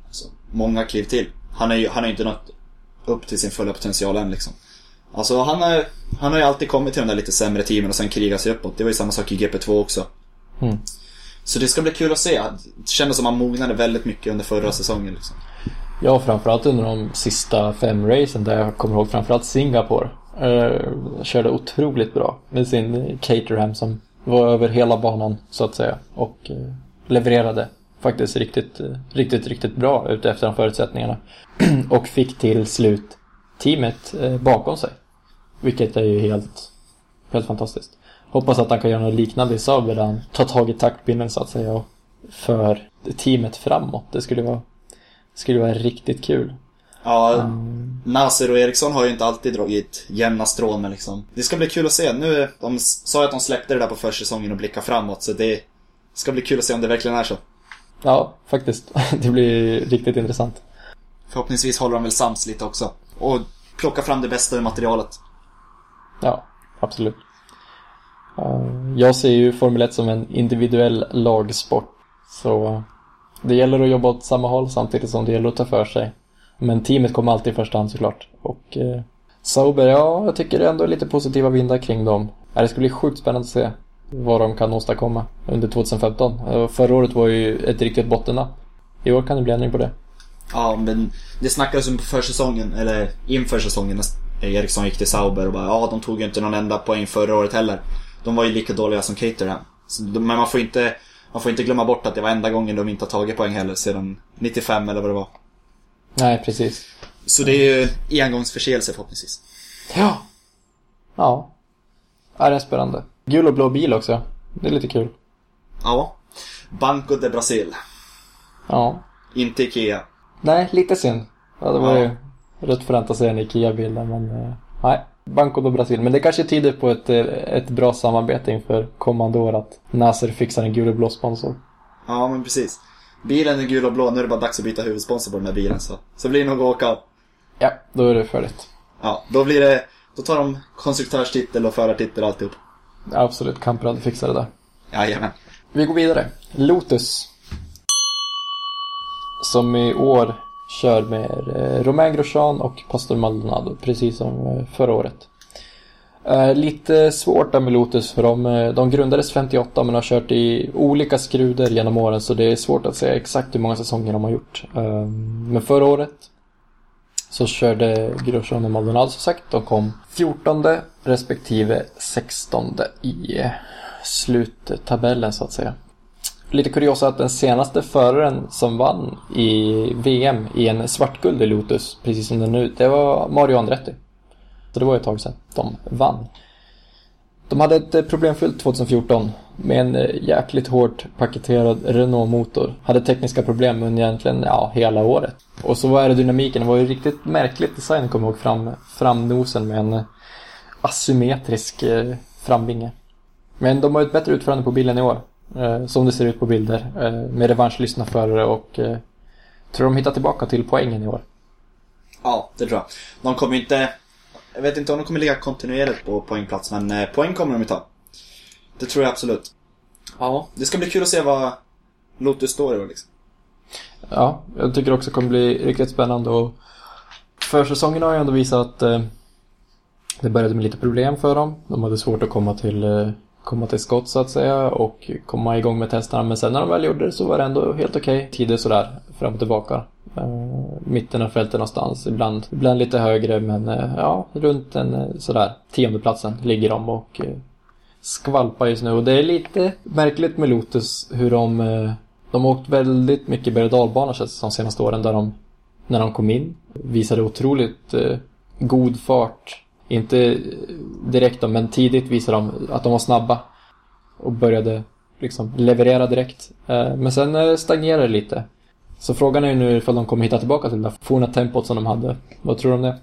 alltså, många kliv till. Han är ju han ju inte nått upp till sin fulla potential än liksom. Alltså han har, han har ju alltid kommit till de där lite sämre teamen och sen krigat sig uppåt. Det var ju samma sak i GP2 också. Mm. Så det ska bli kul att se. Det kändes som att han mognade väldigt mycket under förra säsongen liksom. Ja, framförallt under de sista fem racen där jag kommer ihåg framförallt Singapore. Eh, körde otroligt bra med sin Caterham som var över hela banan så att säga. Och eh, levererade faktiskt riktigt, eh, riktigt, riktigt bra ute efter de förutsättningarna. och fick till slut teamet eh, bakom sig. Vilket är ju helt, helt fantastiskt. Hoppas att han kan göra något liknande i Sauber där han tar tag i taktpinnen så att säga och för teamet framåt. Det skulle vara, skulle vara riktigt kul. Ja, Nasser och Eriksson har ju inte alltid dragit jämna strån men liksom. Det ska bli kul att se. Nu, de sa ju att de släppte det där på försäsongen och blickar framåt så det ska bli kul att se om det verkligen är så. Ja, faktiskt. Det blir riktigt intressant. Förhoppningsvis håller de väl sams lite också. Och plockar fram det bästa ur materialet. Ja, absolut. Eh, jag ser ju Formel 1 som en individuell lagsport. Så det gäller att jobba åt samma håll samtidigt som det gäller att ta för sig. Men teamet kommer alltid i första hand såklart. Och eh, Sauber, ja, jag tycker det ändå är lite positiva vindar kring dem. Det ska bli sjukt spännande att se vad de kan åstadkomma under 2015. Eh, förra året var ju ett riktigt bottennapp. I år kan det bli ändring på det. Ja, men det snackades om på försäsongen, eller inför säsongen när Eriksson gick till Sauber och bara ja, de tog ju inte någon enda poäng förra året heller. De var ju lika dåliga som Caterham. Men man får inte, man får inte glömma bort att det var enda gången de inte har tagit poäng heller sedan 95 eller vad det var. Nej, precis. Så det är ju engångsförseelse förhoppningsvis. Ja. Ja. Ja, det är spännande. Gul och blå bil också. Det är lite kul. Ja. Banco de Brasil. Ja. Inte Ikea. Nej, lite synd. Ja, det var Ja. ju rätt fränt att se en IKEA-bild men eh, nej. Banco do Brasil. Men det kanske tyder på ett, eh, ett bra samarbete inför kommande år att Nasser fixar en gul och blå sponsor. Ja, men precis. Bilen är gul och blå, nu är det bara dags att byta huvudsponsor på den här bilen så. Så blir det nog att åka. Ja, då är det färdigt. Ja, då blir det, då tar de konstruktörstitel och förartitel och alltihop. Ja, absolut, Kamprad fixar det där. Jajamän. Vi går vidare. Lotus. Som i år kör med eh, Romain Grosjean och Pastor Maldonado, precis som eh, förra året. Eh, lite svårt där med Lotus för de, de grundades 58 men har kört i olika skruder genom åren så det är svårt att säga exakt hur många säsonger de har gjort. Men förra året så körde Grosjean och Maldonado som sagt. De kom 14 respektive 16 i sluttabellen så att säga. Lite kuriosa att den senaste föraren som vann i VM i en svartguld i Lotus, precis som den nu, det var Mario Andretti. Så det var ett tag sedan de vann. De hade ett eh, problemfyllt 2014 med en eh, jäkligt hårt paketerad Renault-motor. Hade tekniska problem under egentligen ja, hela året. Och så var aerodynamiken, det var ju riktigt märkligt design, kommer jag ihåg, fram, framnosen med en eh, asymmetrisk framvinge. Men de har ett bättre utförande på bilen i år. Eh, som det ser ut på bilder. Eh, med revanschlystna förare och eh, tror de hittar tillbaka till poängen i år. Ja, det tror jag. De kommer inte... Jag vet inte om de kommer ligga kontinuerligt på poängplats, men eh, poäng kommer de ju ta. Det tror jag absolut. Ja, det ska bli kul att se vad Lotus står i år liksom. Ja, jag tycker också det kommer bli riktigt spännande och försäsongen har ju ändå visat att eh, det började med lite problem för dem. De hade svårt att komma till, eh, komma till skott så att säga och komma igång med testerna. Men sen när de väl gjorde det så var det ändå helt okej. Tider sådär fram och tillbaka. Uh, mitten av fältet någonstans. Ibland, ibland lite högre men uh, ja, runt en eh, sådär tiondeplatsen ligger de och uh, skvalpar just nu. Och det är lite märkligt med Lotus hur de de har åkt väldigt mycket berg och dalbana känns de senaste åren där de, när de kom in, visade otroligt god fart. Inte direkt då, men tidigt visade de att de var snabba. Och började liksom leverera direkt. Eh, men sen eh, stagnerade det lite. Så frågan är ju nu ifall de kommer hitta tillbaka till det där forna tempot som de hade. Vad tror du om det?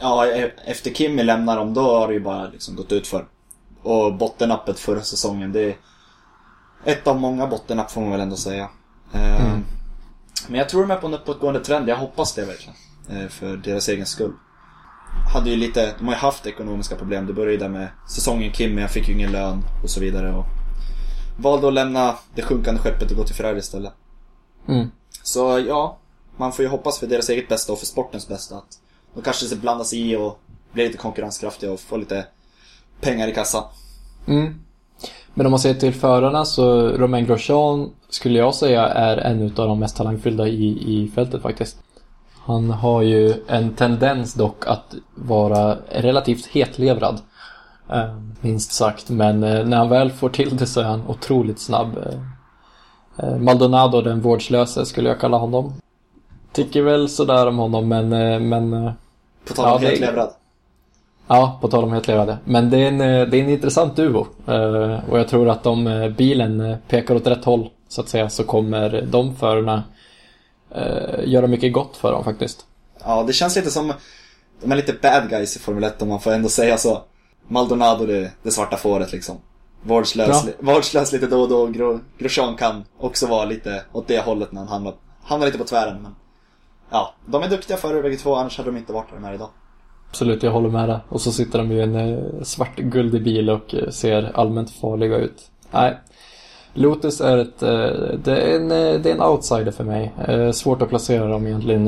Ja, e- efter Kimmy lämnar dem, då har det ju bara liksom gått ut för. Och bottennappet förra säsongen, det är ett av många bottennapp får man väl ändå säga. Eh, Mm. Men jag tror de är på en uppåtgående trend, jag hoppas det verkligen. För deras egen skull. Hade ju lite, de har ju haft ekonomiska problem. Det började där med säsongen Kimmy, jag fick ju ingen lön och så vidare. Och valde att lämna det sjunkande skeppet och gå till Ferrari istället. Mm. Så ja, man får ju hoppas för deras eget bästa och för sportens bästa att de kanske ska blanda sig i och bli lite konkurrenskraftiga och få lite pengar i kassan. Mm. Men om man ser till förarna så Romain Grosjean skulle jag säga är en utav de mest talangfulla i, i fältet faktiskt. Han har ju en tendens dock att vara relativt hetlevrad. Eh, minst sagt, men eh, när han väl får till det så är han otroligt snabb. Eh, Maldonado, den vårdslöse, skulle jag kalla honom. Tycker väl sådär om honom, men, men På tal Ja, om det- helt levrad. Ja, på tal om helt levrade. Men det är en, det är en intressant duo. Och jag tror att om bilen pekar åt rätt håll, så att säga, så kommer de förarna eh, göra mycket gott för dem faktiskt. Ja, det känns lite som, de är lite bad guys i Formel 1 om man får ändå säga så. Maldonado, det, det svarta fåret liksom. Vårdslös, vårdslös lite då och då. Gro, Grosjean kan också vara lite åt det hållet när han hamnar, hamnar lite på tvären. Men ja, de är duktiga förare bägge två, annars hade de inte varit där de är idag. Absolut, jag håller med dig. Och så sitter de i en eh, svart guldig bil och eh, ser allmänt farliga ut. Nej. Lotus är ett, eh, det är en, eh, det är en outsider för mig. Eh, svårt att placera dem egentligen.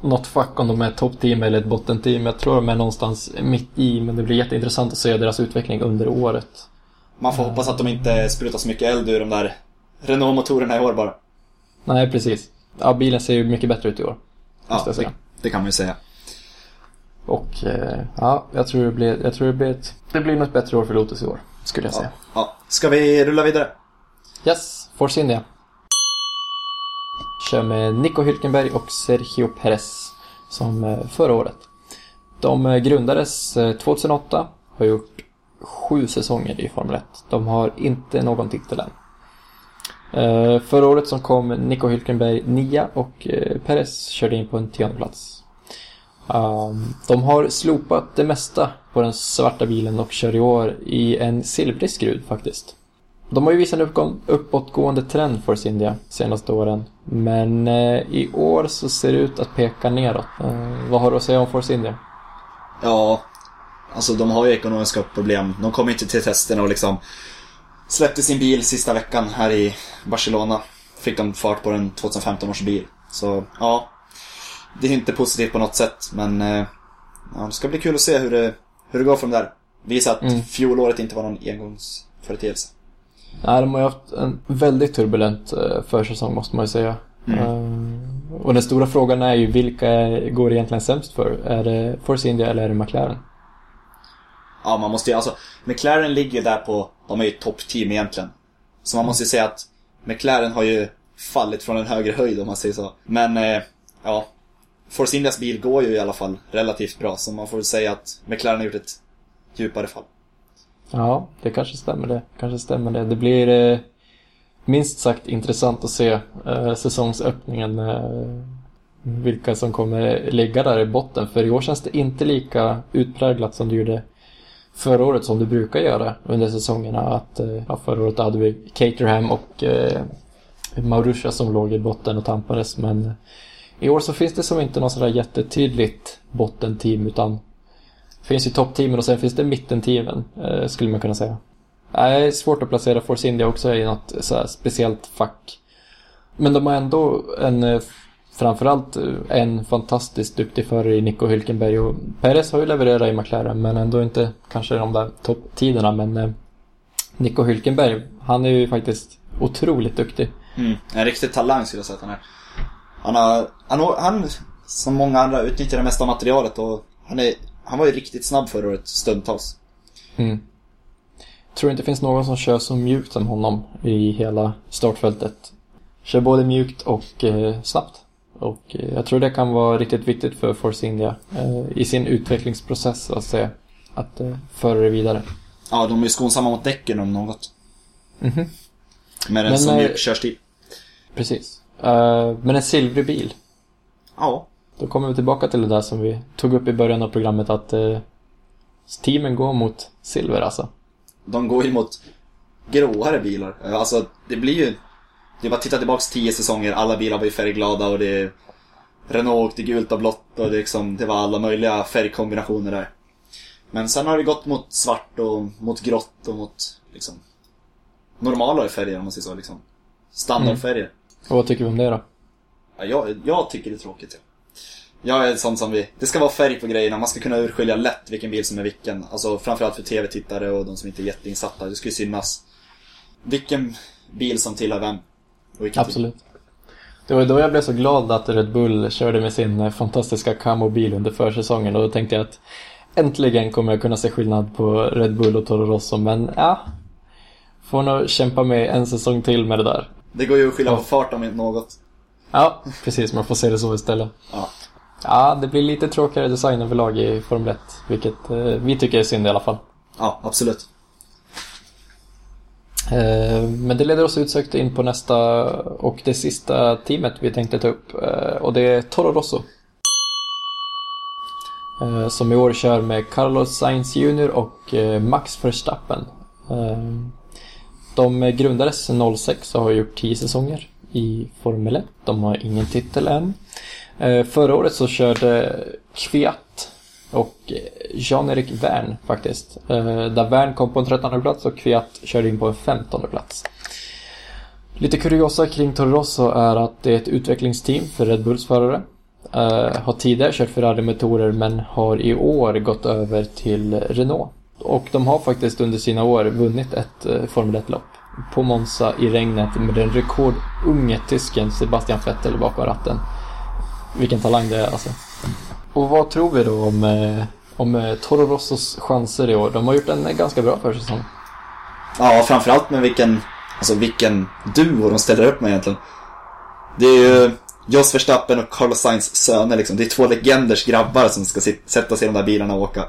Något fack om de är ett toppteam eller ett bottenteam. Jag tror de är någonstans mitt i, men det blir jätteintressant att se deras utveckling under året. Man får hoppas att de inte sprutar så mycket eld ur de där Renault-motorerna i år bara. Nej, precis. Ja, bilen ser ju mycket bättre ut i år. Ja, det, det kan man ju säga. Och ja, jag tror det blir, jag tror det blir ett, det blir något bättre år för Lotus i år. Skulle jag Ja. säga. ja. Ska vi rulla vidare? Yes, Force India. Kör med Nico Hülkenberg och Sergio Perez som eh, förra året. De eh, grundades eh, 2008, har gjort sju säsonger i Formel 1. De har inte någon titel än. Förra året som kom Nico Hülkenberg nia och Perez körde in på en tionde plats. Ehm, de har slopat det mesta på den svarta bilen och kör i år i en silvrig skrud faktiskt. De har ju visat en uppgång, uppåtgående trend för India senaste åren. Men eh, i år så ser det ut att peka neråt. Eh, vad har du att säga om Force India? Ja, alltså de har ju ekonomiska problem. De kom inte till testerna och liksom släppte sin bil sista veckan här i Barcelona. Fick de fart på en 2015 års bil. Så ja, det är inte positivt på något sätt, men eh, ja, det ska bli kul att se hur det, hur det går från där. Visa att Mm. fjolåret inte var någon engångsföreteelse. Nej, de har ju haft en väldigt turbulent eh, försäsong måste man ju säga. Mm. Eh, och den stora frågan är ju vilka går egentligen sämst för? Är det Force India eller är det McLaren? Ja, man måste ju, alltså, McLaren ligger där på, de är ju toppteam egentligen. Så man måste ju säga att McLaren har ju fallit från en högre höjd om man säger så. Men, eh, ja. Force Indias bil går ju i alla fall relativt bra, så man får väl säga att McLaren har gjort ett djupare fall. Ja, det kanske stämmer det. Kanske stämmer det. Det blir eh, minst sagt intressant att se eh, säsongsöppningen. Eh, vilka som kommer ligga där i botten. För i år känns det inte lika utpräglat som det gjorde förra året som det brukar göra under säsongerna. Att, eh, ja, förra året hade vi Caterham och eh, Maurusha som låg i botten och tampades. Men i år så finns det som inte något sådär jättetydligt bottenteam utan finns ju toppteamen och sen finns det mittenteamen, eh, skulle man kunna säga. Nej, Det är svårt att placera Force India också i något så här speciellt fack. Men de har ändå en, eh, framförallt eh, en fantastiskt duktig förare i Nico Hülkenberg och Perez har ju levererat i McLaren men ändå inte kanske de där topptiderna men eh, Nico Hülkenberg, han är ju faktiskt otroligt duktig. Mm. En riktig talang skulle jag säga att han är. Han har, han, har- han som många andra utnyttjar det mesta av materialet och han är, han var ju riktigt snabb förra året stundtals. Mm. Tror inte det finns någon som kör så mjukt som honom i hela startfältet. Kör både mjukt och eh, snabbt. Och eh, jag tror det kan vara riktigt viktigt för Force India eh, i sin utvecklingsprocess att se att eh, föra det vidare. Ja, de är ju skonsamma mot däcken om något. Mhm. Med en sån eh, mjuk körstil. Precis. Eh, men en silvrig bil. Ja. Då kommer vi tillbaka till det där som vi tog upp i början av programmet att eh, teamen går mot silver alltså. De går ju mot gråare bilar. Alltså, det blir ju... Det är bara att titta tillbaks tio säsonger, alla bilar var ju färgglada och det... Renault åkte gult och blått och det, liksom, det var alla möjliga färgkombinationer där. Men sen har det gått mot svart och mot grått och mot, liksom... Normalare färger om man säger så, liksom. Standardfärger. Och vad tycker vi om det då? Ja, jag, jag tycker det är tråkigt. Ja. Jag är sån som vi... Det ska vara färg på grejerna, man ska kunna urskilja lätt vilken bil som är vilken. Alltså framförallt för TV-tittare och de som inte är jätteinsatta. Det ska ju synas vilken bil som tillhör vem. Typ. Absolut. Det var då jag blev så glad att Red Bull körde med sin eh, fantastiska Camo-bil under försäsongen och då tänkte jag att äntligen kommer jag kunna se skillnad på Red Bull och Toro Rosso men ja, får nog kämpa med en säsong till med det där. Det går ju att skilja på fart om inte något. Ja, precis, man får se det så istället. Ja. Ja, det blir lite tråkigare design överlag i Formel 1, vilket eh, vi tycker är synd i alla fall. Ja, absolut. Eh, Men det leder oss utsökt in på nästa och det sista teamet vi tänkte ta upp eh, och det är Toro Rosso. Eh, Som i år kör med Carlos Sainz Jr och Max Verstappen. De grundades 06 och har gjort 10 säsonger i Formel 1. De har ingen titel än. Eh, förra året så körde Kviat och eh, Jan-Erik Wern faktiskt. Eh, där Wern kom på en 13 plats och Kviat körde in på en 15 plats. Lite kuriosa kring Toro Rosso är att det är ett utvecklingsteam för Red Bulls förare. Har tidigare kört Ferrari-motorer men har i år gått över till Renault. Och de har faktiskt under sina år vunnit ett Formel 1-lopp. På Monza i regnet med den rekordunge tysken Sebastian Vettel bakom ratten. Vilken talang det är alltså. Och vad tror vi då om, eh, om eh, Toro Rossos chanser i år? De har gjort en ganska bra försäsong. Ja, framförallt med vilken, alltså vilken duo de ställer upp med egentligen. Det är ju Jos Verstappen och Carlos Sainz söner liksom. Det är två legenders grabbar som ska sätta sig i de där bilarna och åka.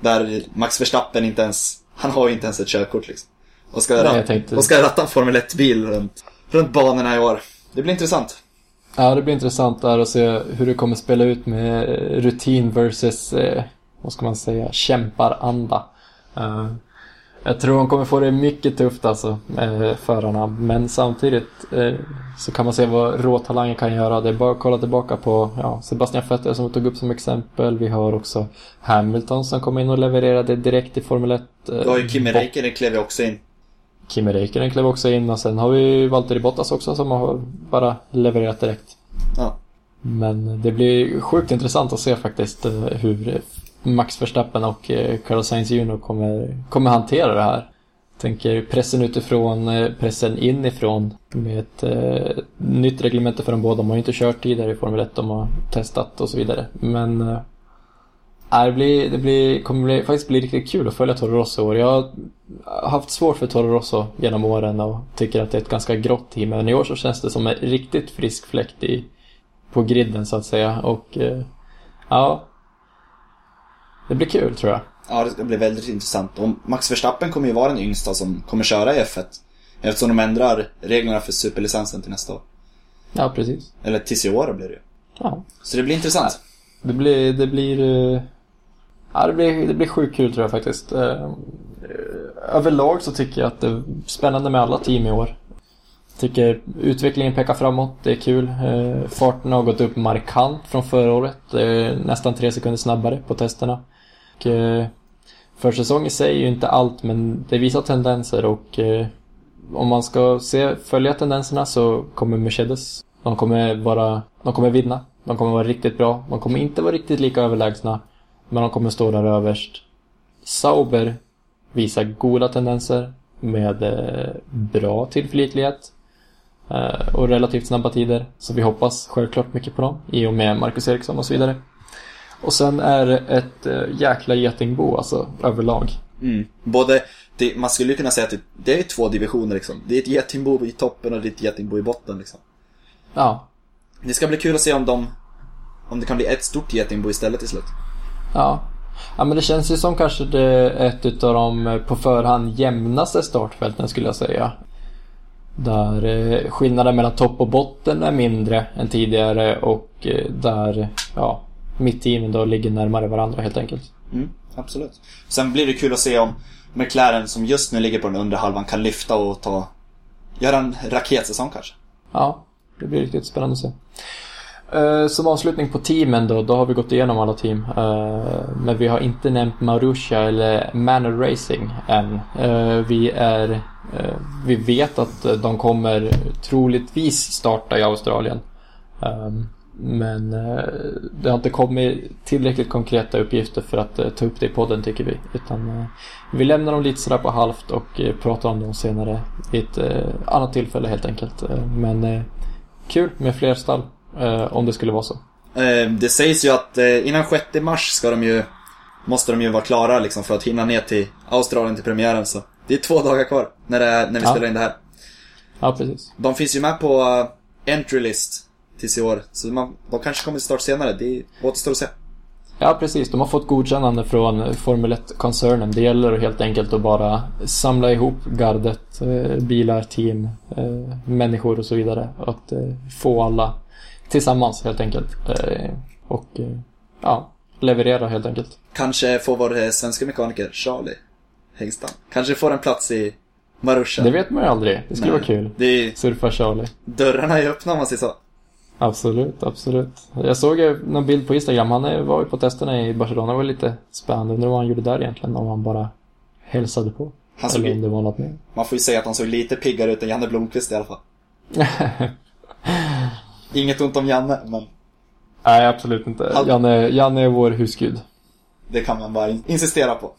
Där Max Verstappen inte ens, han har ju inte ens ett körkort liksom. Och ska, Nej, rat- jag tänkte- och ska ratta en Formel 1-bil runt, runt banorna i år. Det blir intressant. Ja, det blir intressant där att se hur det kommer spela ut med eh, rutin versus, eh, vad ska man säga, kämparanda. Eh, jag tror de kommer få det mycket tufft alltså, eh, förarna. Men samtidigt eh, så kan man se vad råtalanger kan göra. Det är bara att kolla tillbaka på ja, Sebastian Vettel som vi tog upp som exempel. Vi har också Hamilton som kom in och levererade direkt i Formel 1. Eh, ju Kimi Räikkönen klev också in. Kimi Räikkönen klev också in och sen har vi Valtteri Bottas också som har bara levererat direkt. Ja. Men det blir sjukt intressant att se faktiskt eh, hur Max Verstappen och eh, Carlos Sainz Jr kommer, kommer hantera det här. Tänker pressen utifrån, eh, pressen inifrån med ett eh, nytt reglemente för de båda. De har ju inte kört tidigare i Formel 1, de har testat och så vidare. Men det, blir, det blir, kommer bli, faktiskt bli riktigt kul att följa Toro Rosso år. Jag har haft svårt för Toro Rosso genom åren och tycker att det är ett ganska grått team. Men i år så känns det som en riktigt frisk fläkt i, på griden så att säga. Och eh, ja, det blir kul tror jag. Ja, det ska bli väldigt intressant. Och Max Verstappen kommer ju vara den yngsta som kommer köra i F1. Eftersom de ändrar reglerna för superlicensen till nästa år. Ja, precis. Eller tills i år blir det ju. Ja. Så det blir intressant. Det blir, det blir, eh, ja, det blir, det blir sjukt kul tror jag faktiskt. Eh, eh, överlag så tycker jag att det är spännande med alla team i år. Tycker utvecklingen pekar framåt, det är kul. Eh, farten har gått upp markant från förra året. Det är nästan tre sekunder snabbare på testerna. Och, försäsong i sig är ju inte allt, men det visar tendenser och om man ska se, följa tendenserna så kommer Mercedes, de kommer vara, de kommer vinna. De kommer vara riktigt bra. De kommer inte vara riktigt lika överlägsna, men de kommer stå där överst. Sauber visar goda tendenser med eh, bra tillförlitlighet eh, och relativt snabba tider. Så vi hoppas självklart mycket på dem i och med Marcus Eriksson och så vidare. Och sen är det ett eh, jäkla getingbo alltså överlag. Mm. Både, det, man skulle kunna säga att det, det är två divisioner liksom. Det är ett getingbo i toppen och det är ett getingbo i botten liksom. Ja, Det ska bli kul att se om de, om det kan bli ett stort getingbo istället till slut. Ja. Ja men det känns ju som kanske det ett utav de eh, på förhand jämnaste startfälten skulle jag säga. Där eh, skillnaden mellan topp och botten är mindre än tidigare och eh, där ja, mittteamen då ligger närmare varandra helt enkelt. Mm, absolut. Sen blir det kul att se om McLaren som just nu ligger på den undre halvan kan lyfta och ta, göra en raketsäsong kanske. Ja, det blir riktigt spännande att se. Eh, som avslutning på teamen då, då har vi gått igenom alla team. Eh, men vi har inte nämnt Marusha eller Manor Racing än. Eh, vi är, vi vet att de kommer troligtvis starta i Australien. Ehm, men det har inte kommit tillräckligt konkreta uppgifter för att ta upp det i podden tycker vi. Utan vi lämnar dem lite sådär på halvt och pratar om dem senare vid ett annat tillfälle helt enkelt. Men kul med fler stall om det skulle vara så. Eh, det sägs ju att eh, innan 6 mars ska de ju, måste de ju vara klara liksom för att hinna ner till Australien till premiären så. Det är två dagar kvar när, det är, när vi Ja. spelar in det här. Ja, precis. De finns ju med på entry list tills i år. Så man, de kanske kommer till start senare. Det återstår att se. Ja, precis. De har fått godkännande från Formel 1-koncernen. Det gäller helt enkelt att bara samla ihop gardet, eh, bilar, team, eh, människor och så vidare. Att eh, få alla tillsammans helt enkelt. Eh, och eh, ja, leverera helt enkelt. Kanske får vår eh, svenska mekaniker Charlie Hängstam. Kanske får en plats i Marussia. Det vet man ju aldrig. Det skulle Nej. vara kul. Det är, Surfa Charlie. dörrarna är öppna om man säger så. Absolut, absolut. Jag såg någon bild på Instagram. Han var ju på testerna i Barcelona. Det var lite spännande. Undrar vad han gjorde där egentligen. Om han bara hälsade på. Han såg, Eller om det var något mer. man får ju säga att han såg lite piggare ut än Janne Blomqvist i alla fall. Inget ont om Janne, men Nej, absolut inte. Allt- Janne, Janne är vår husgud. det kan man bara in- insistera på.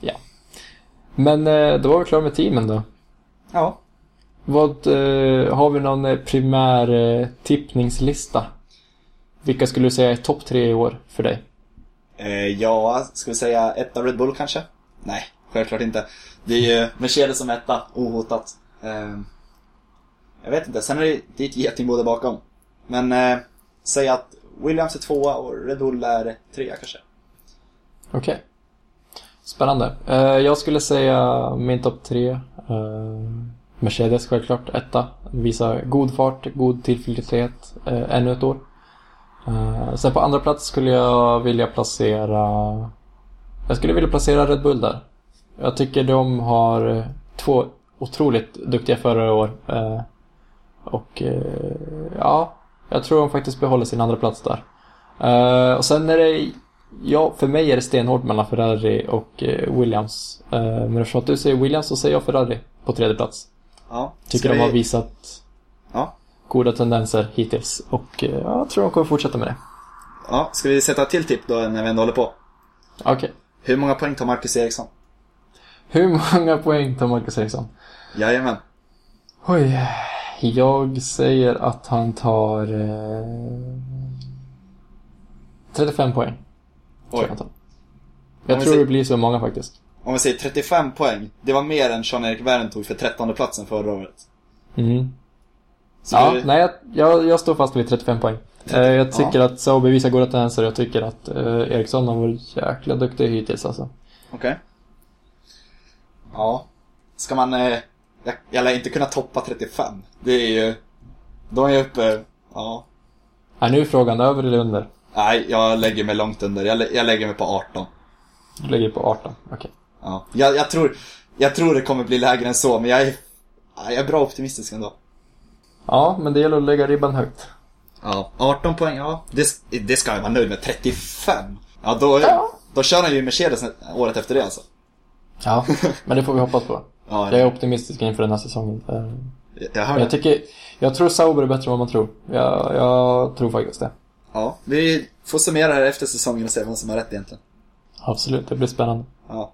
Ja. Men eh, då var vi klara med teamen då. Ja. Vad, eh, har vi någon eh, primär eh, tippningslista? Vilka skulle du säga är topp tre i år för dig? Eh, ja, ska vi säga etta Red Bull kanske? Nej, självklart inte. Det är ju Mercedes som etta, ohotat. Eh, jag vet inte, sen är det, det är ett getingbo där bakom. Men eh, säg att Williams är tvåa och Red Bull är trea kanske. Okej. Spännande. Eh, jag skulle säga min topp tre. Eh, Mercedes självklart, etta. Visar god fart, god tillförlitlighet eh, ännu ett år. Eh, sen på andra plats skulle jag vilja placera... Jag skulle vilja placera Red Bull där. Jag tycker de har två otroligt duktiga förare i år. Eh, och eh, ja, jag tror de faktiskt behåller sin andra plats där. Eh, och sen är det Ja, för mig är det stenhårt mellan Ferrari och eh, Williams. Eh, men eftersom att du säger Williams så säger jag Ferrari på tredje plats. Ja. Tycker de har vi- visat Ja. goda tendenser hittills och eh, jag tror de kommer fortsätta med det. Ja, ska vi sätta till tipp då när vi ändå håller på? Okej. Hur många poäng tar Marcus Eriksson? Hur många poäng tar Marcus Eriksson? Jajamän. Oj. Jag säger att han tar... Eh, 35 poäng. Oj. jag, jag tror säger- det blir så många faktiskt. Om vi säger 35 poäng, det var mer än Jean-Erik Wern tog för 13 platsen förra året. Mm. Så Ja, du- nej, jag, jag, jag står fast vid 35 poäng. Eh, jag tycker att Sauber visar goda tendenser och jag tycker att eh, Eriksson har varit jäkla duktig hittills alltså. Okej. Ja. Ska man... Eh, jag, jag lär inte kunna toppa 35. Det är ju... Då är jag uppe... Ja. Ja, nu är frågan över eller under? Nej, jag lägger mig långt under. Jag, lä- jag lägger mig på 18. Du ligger på 18, okej. Ja. Jag, jag, tror, jag tror det kommer bli lägre än så, men jag är, ja, jag är bra optimistisk ändå. Ja, men det gäller att lägga ribban högt. Ja, 18 poäng, ja. Det, det ska jag vara nöjd med. 35? Ja, då, Ja. då kör han ju Mercedes året efter det alltså. Ja, men det får vi hoppas på. Ja, Jag är optimistisk inför den här säsongen. Eh, jag, jag det. tycker, jag tror Sauber är bättre än vad man tror. Jag, jag tror faktiskt det. Ja, vi får summera här efter säsongen och se vem som har rätt egentligen. Absolut, det blir spännande. Ja.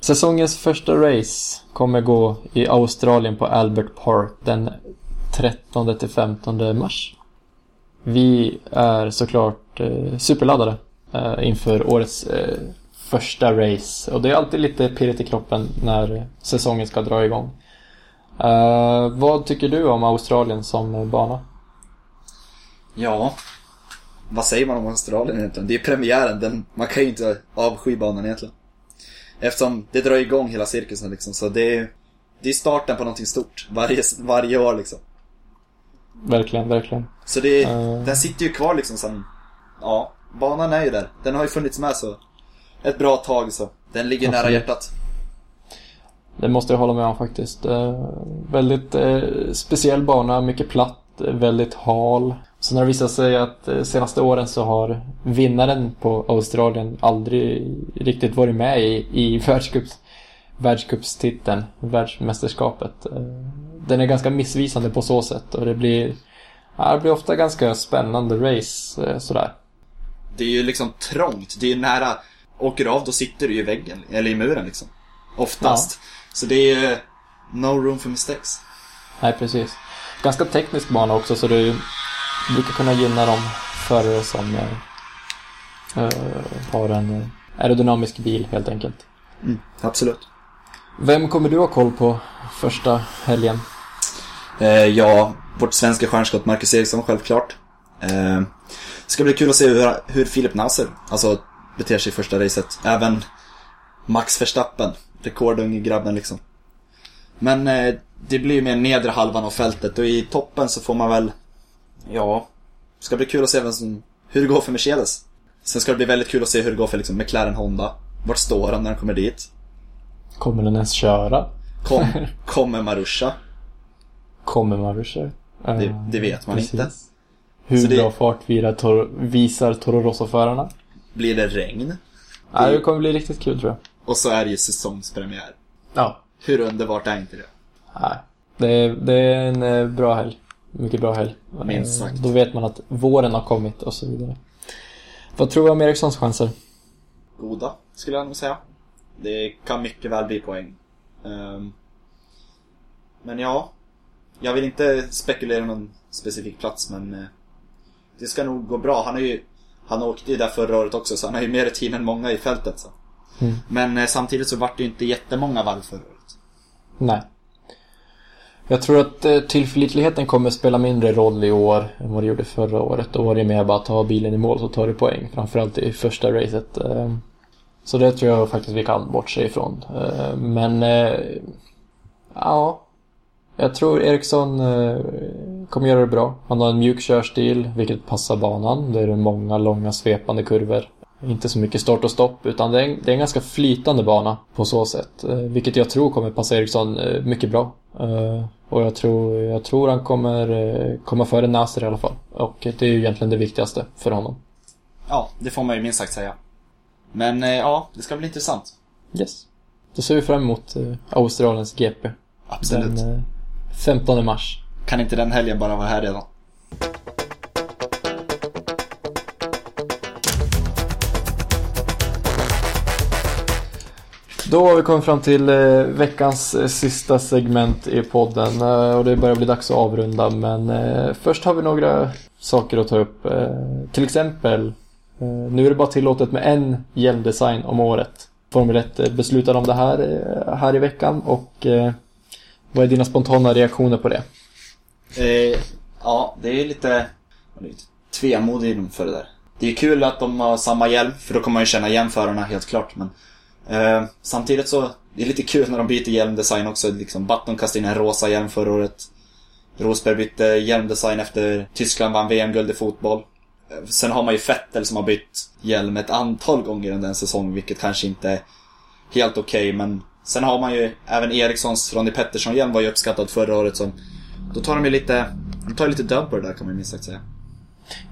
Säsongens första race kommer gå i Australien på Albert Park den 13 till 15 mars. Vi är såklart eh, superladdade eh, inför årets eh, första race och det är alltid lite pirrigt i kroppen när säsongen ska dra igång. Vad tycker du om Australien som bana? Ja. Vad säger man om Australien egentligen? Det är premiären, den, man kan ju inte avsky banan egentligen. Eftersom det drar igång hela cirkusen liksom, så det är, det är starten på någonting stort. Varje, varje år liksom. Verkligen, verkligen. Så det, Eh. den sitter ju kvar liksom sen, ja, banan är ju där. Den har ju funnits med så ett bra tag så. Den ligger nära Absolut. hjärtat. Det måste jag hålla med om faktiskt. Eh, väldigt eh, speciell bana, mycket platt, eh, väldigt hal. Sen har det visat sig att eh, senaste åren så har vinnaren på Australien aldrig riktigt varit med i, i världscups, världscupstiteln, världsmästerskapet. Eh, den är ganska missvisande på så sätt och det blir, ja, det blir ofta ganska spännande race eh, sådär. Det är ju liksom trångt, det är ju nära, åker du av då sitter du ju i väggen, eller i muren liksom. Oftast. Så det är ju no room for mistakes. Nej, precis. Ganska teknisk bana också så det brukar kunna gynna de förare som eh, har en eh, aerodynamisk bil helt enkelt. Absolut. Vem kommer du ha koll på första helgen? Eh, ja, vårt svenska stjärnskott Marcus Eriksson självklart. Eh, ska bli kul att se hur, hur Filip Nasser, alltså, beter sig i första racet. Även Max Verstappen, rekordunge grabben liksom. Men eh, det blir ju mer nedre halvan av fältet och i toppen så får man väl, ja, ska bli kul att se vem som, hur det går för Mercedes. Sen ska det bli väldigt kul att se hur det går för liksom McLaren Honda. Vart står han när han kommer dit? Kommer den ens köra? Kom, kommer Marusha? Kommer Marusha? Eh, Det- det vet man inte. Hur Så det- bra fart Toro, visar Toro Rosso-förarna? Blir det regn? Nej, det kommer bli riktigt kul tror jag. Och så är det ju säsongspremiär. Ja. Hur underbart är inte det? Nej. Det är, det är en eh, bra helg. Mycket bra helg. Minst Eh, sagt. Då vet man att våren har kommit och så vidare. Vad tror du om Erikssons chanser? Goda, skulle jag nog säga. Det kan mycket väl bli poäng. Ehm, men ja, jag vill inte spekulera någon specifik plats, men eh, det ska nog gå bra. Han har ju han åkte ju där förra året också, så han har ju mer rutin än många i fältet. Så. Mm. Men eh, samtidigt så vart det ju inte jättemånga varv förra året. Nej. Jag tror att eh, tillförlitligheten kommer spela mindre roll i år än vad det gjorde förra året. Då var det mer bara att ta bilen i mål så tar du poäng. Framförallt i första racet. Eh, Så det tror jag faktiskt vi kan bortse ifrån. Eh, Men eh, ja, jag tror Eriksson eh, kommer göra det bra. Han har en mjuk körstil, vilket passar banan. Det är många långa svepande kurvor. Inte så mycket start och stopp, utan det är en, det är en ganska flytande bana på så sätt. Eh, vilket jag tror kommer passa Eriksson eh, mycket bra. Och jag tror, jag tror han kommer komma före Nasser i alla fall. Och det är ju egentligen det viktigaste för honom. Ja, det får man ju minst sagt säga. Men ja, det ska bli intressant. Yes. Då ser vi fram emot Australiens GP. Absolut. Den 15 mars. Kan inte den helgen bara vara här redan? Då har vi kommit fram till eh, veckans eh, sista segment i podden eh, och det börjar bli dags att avrunda men först har vi några saker att ta upp. Till exempel, nu är det bara tillåtet med en hjälmdesign om året. Formel 1 eh, beslutade om det här, här i veckan och vad är dina spontana reaktioner på det? Eh, ja, det är lite, lite tvemodig inför det där. Det är kul att de har samma hjälm, för då kommer man ju känna igen förarna helt klart. Men eh, samtidigt så, det är lite kul när de byter hjälmdesign också. Liksom, Button kastade in en rosa hjälm förra året. Rosberg bytte hjälmdesign efter Tyskland vann VM-guld i fotboll. Eh, sen har man ju Vettel som har bytt hjälm ett antal gånger under en säsong, vilket kanske inte är helt okej, men sen har man ju även Ericssons Ronnie Pettersson-hjälm var ju uppskattad förra året som då tar de ju lite, de tar lite död på det där kan man ju minst sagt säga.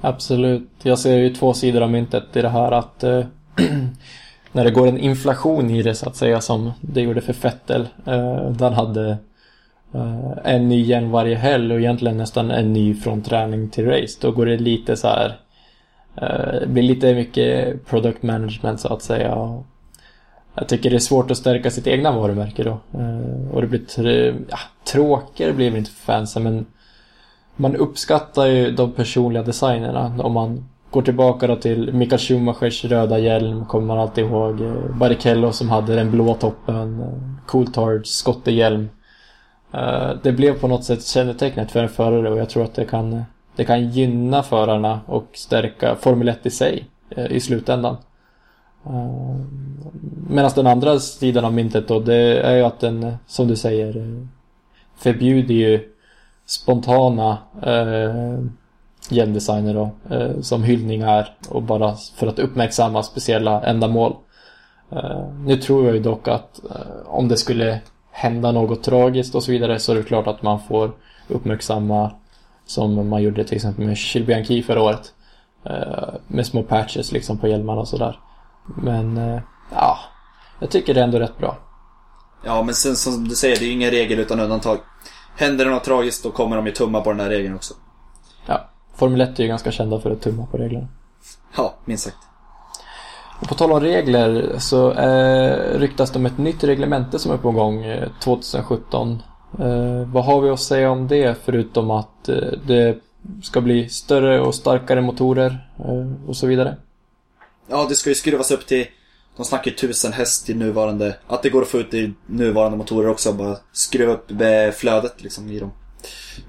Absolut. Jag ser ju två sidor av myntet i det här att eh, när det går en inflation i det så att säga som det gjorde för Fettel. Eh, den hade eh, en ny igen varje helg och egentligen nästan en ny från träning till race. Då går det lite så här eh, det blir lite mycket product management så att säga. Och jag tycker det är svårt att stärka sitt egna varumärke då. Eh, och det blir tr- ja, tråkigare blir det inte för fansen men man uppskattar ju de personliga designerna. Om man går tillbaka då till Mikael Schumachers röda hjälm kommer man alltid ihåg. Eh, Barrichello som hade den blå toppen. Eh, Coulthards skottehjälm. Det blev på något sätt kännetecknet för en förare och jag tror att det kan, det kan gynna förarna och stärka Formel 1 i sig i slutändan. Eh, Medan den andra sidan av myntet då, det är ju att den, som du säger, eh, förbjuder ju spontana eh, hjälmdesigner då, eh, som hyllningar och bara för att uppmärksamma speciella ändamål. Eh, nu tror jag ju dock att eh, om det skulle hända något tragiskt och så vidare så är det klart att man får uppmärksamma som man gjorde till exempel med Chilbianchi förra året. Eh, med små patches liksom på hjälmarna och sådär. Men eh, ja, jag tycker det är ändå rätt bra. Ja, men sen som du säger, det är ju ingen regel utan undantag. Händer det något tragiskt då kommer de ju tumma på den där regeln också. Ja, Formel 1 är ju ganska kända för att tumma på reglerna. Ja, minst sagt. Och på tal om regler så eh, ryktas det om ett nytt reglemente som är på gång eh, 2017. Eh, vad har vi att säga om det förutom att eh, det ska bli större och starkare motorer eh, och så vidare? Ja, det ska ju skruvas upp till, de snackar ju tusen häst i nuvarande, att det går att få ut i nuvarande motorer också, bara skruva upp flödet liksom i dem.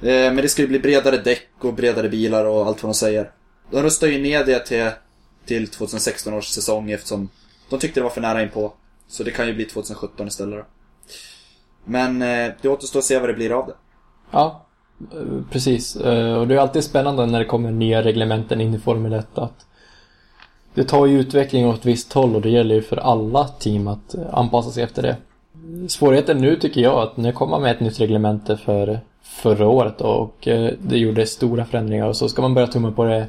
Eh, men det ska ju bli bredare däck och bredare bilar och allt vad de säger. De röstar ju ner det till, till 2016 års säsong eftersom de tyckte det var för nära inpå. Så det kan ju bli 2017 istället då. Men eh, det återstår att se vad det blir av det. Ja, eh, precis. Och det är alltid spännande när det kommer nya reglementen in i Formel 1 att det tar ju utveckling åt ett visst håll och det gäller ju för alla team att eh, anpassa sig efter det. Svårigheten nu tycker jag att nu kommer man med ett nytt reglemente för förra året och eh, det gjorde stora förändringar och så ska man börja tumma på det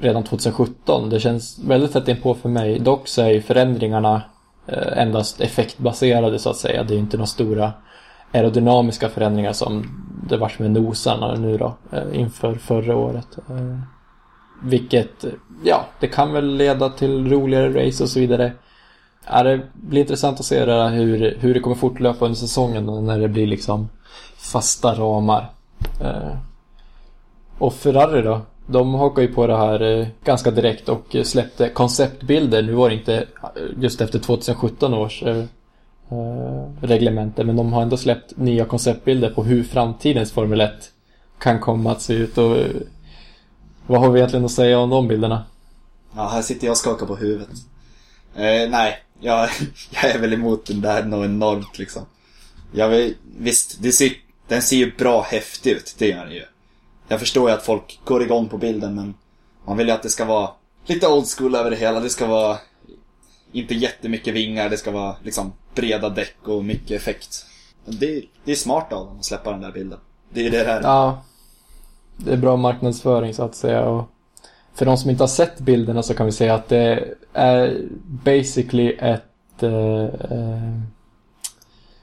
redan 2017. Det känns väldigt tätt inpå för mig. Dock så är ju förändringarna eh, endast effektbaserade så att säga. Det är ju inte några stora aerodynamiska förändringar som det vars med nosarna nu då inför förra året. Vilket, ja, det kan väl leda till roligare race och så vidare. Ja, det blir intressant att se det hur, hur det kommer fortlöpa under säsongen när det blir liksom fasta ramar. Eh, och Ferrari då? De hakar ju på det här eh, ganska direkt och släppte konceptbilder. Nu var det inte eh, just efter 2017 års reglemente men de har ändå släppt nya konceptbilder på hur framtidens Formel 1 kan komma att se ut och vad har vi egentligen att säga om de bilderna? Ja, här sitter jag och skakar på huvudet. Eh, nej, jag, jag är väl emot den där något enormt liksom. Jag vill, visst, det ser, den ser ju bra häftig ut, det gör den ju. Jag förstår ju att folk går igång på bilden men man vill ju att det ska vara lite old school över det hela. Det ska vara inte jättemycket vingar, det ska vara liksom breda däck och mycket effekt. Det, det är smart av dem att släppa den där bilden. Det är ju det här. Ja, det är bra marknadsföring så att säga. Och för de som inte har sett bilderna så kan vi säga att det är basically ett eh, eh,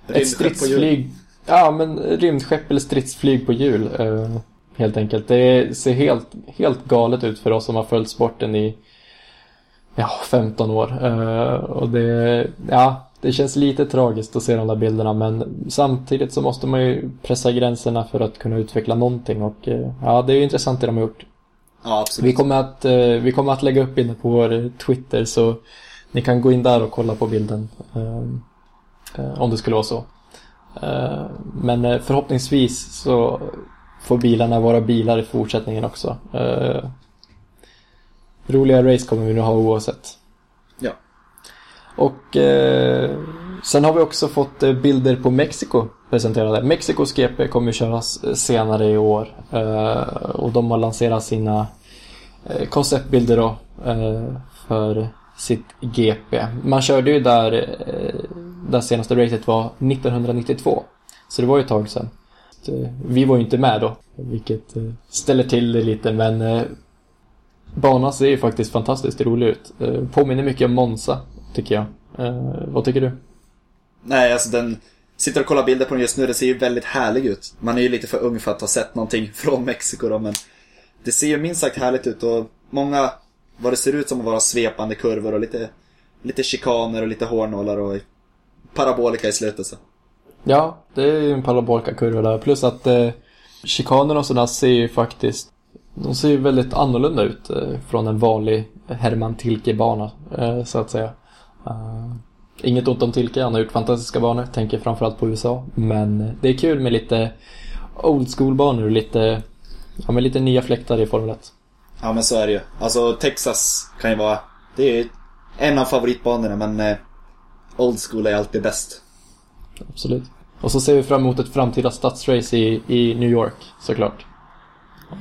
ett stridsflyg. Ja, men rymdskepp eller stridsflyg på hjul. Eh, helt enkelt. Det ser helt, helt galet ut för oss som har följt sporten i ja, 15 år. Eh, och det, ja, det känns lite tragiskt att se de där bilderna men samtidigt så måste man ju pressa gränserna för att kunna utveckla någonting och eh, ja, det är ju intressant det de har gjort. Ja, absolut. Vi kommer att, eh, vi kommer att lägga upp inne på vår Twitter så ni kan gå in där och kolla på bilden. eh, om det skulle vara så. Men förhoppningsvis så får bilarna vara bilar i fortsättningen också. Roliga race kommer vi nog ha oavsett. Och eh, sen har vi också fått eh, bilder på Mexiko presenterade. Mexikos GP kommer köras eh, senare i år. Eh, och de har lanserat sina eh, konceptbilder då, eh, för sitt GP. Man körde ju där, eh, där senaste racet var 1992. Så det var ju ett tag sedan. Vi var ju inte med då, vilket ställer till det lite men banan ser ju faktiskt fantastiskt rolig ut. Påminner mycket om Monza, tycker jag. Eh, vad tycker du? Nej, alltså den... Sitter och kollar bilder på den just nu, det ser ju väldigt härlig ut. Man är ju lite för ung för att ha sett någonting från Mexiko då, men... Det ser ju minst sagt härligt ut och många, vad det ser ut som att vara svepande kurvor och lite, lite chikaner och lite hårnålar och parabolika i slutet så. Ja, det är ju en parabolka kurva där. Plus att eh, chikanerna och sådär ser ju faktiskt de ser ju väldigt annorlunda ut eh, från en vanlig Herman Tilke-bana, eh, så att säga. Eh, inget ont om Tilke, han har gjort fantastiska banor, tänker framförallt på USA. Men det är kul med lite old school-banor och lite, ja, med lite nya fläktar i Formel 1. Ja men så är det ju. Alltså Texas kan ju vara, det är en av favoritbanorna men eh, Old School är alltid bäst. Absolut. Och så ser vi fram emot ett framtida stadsrace i, i New York, såklart.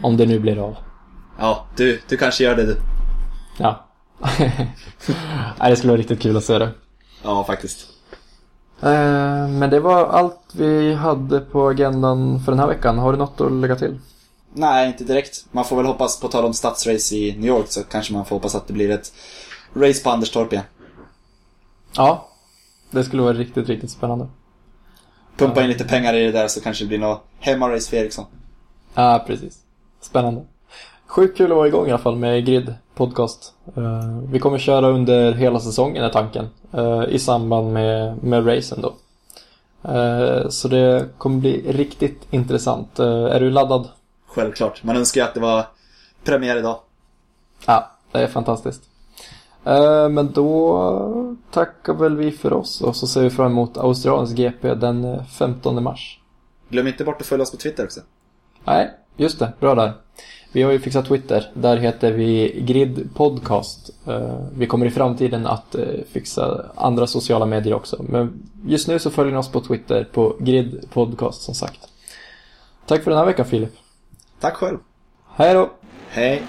Om det nu blir av. Ja, du, du kanske gör det du. Ja. Nej, det skulle vara riktigt kul att se det. Ja, faktiskt. Eh, men det var allt vi hade på agendan för den här veckan. Har du något att lägga till? Nej, inte direkt. Man får väl hoppas, på tal om stadsrace i New York, så kanske man får hoppas att det blir ett race på Anderstorp igen. Ja. Det skulle vara riktigt, riktigt spännande. Pumpa in lite pengar i det där så kanske det blir något hemmarace för Eriksson. Ja, precis. Spännande. Sjukt kul att vara igång i alla fall med Grid Podcast. Eh, vi kommer köra under hela säsongen är tanken. eh, I samband med, med racen då. Eh, så det kommer bli riktigt intressant. Är du laddad? Självklart. Man önskar ju att det var premiär idag. Ja, det är fantastiskt. Men då tackar väl vi för oss och så ser vi fram emot Australiens GP den eh, 15 mars. Glöm inte bort att följa oss på Twitter också. Nej, just det. Bra där. Vi har ju fixat Twitter. Där heter vi Grid Podcast. Eh, Vi kommer i framtiden att eh, fixa andra sociala medier också. Men just nu så följer ni oss på Twitter på Grid Podcast som sagt. Tack för den här veckan Filip. Tack själv. Hej då! Hej.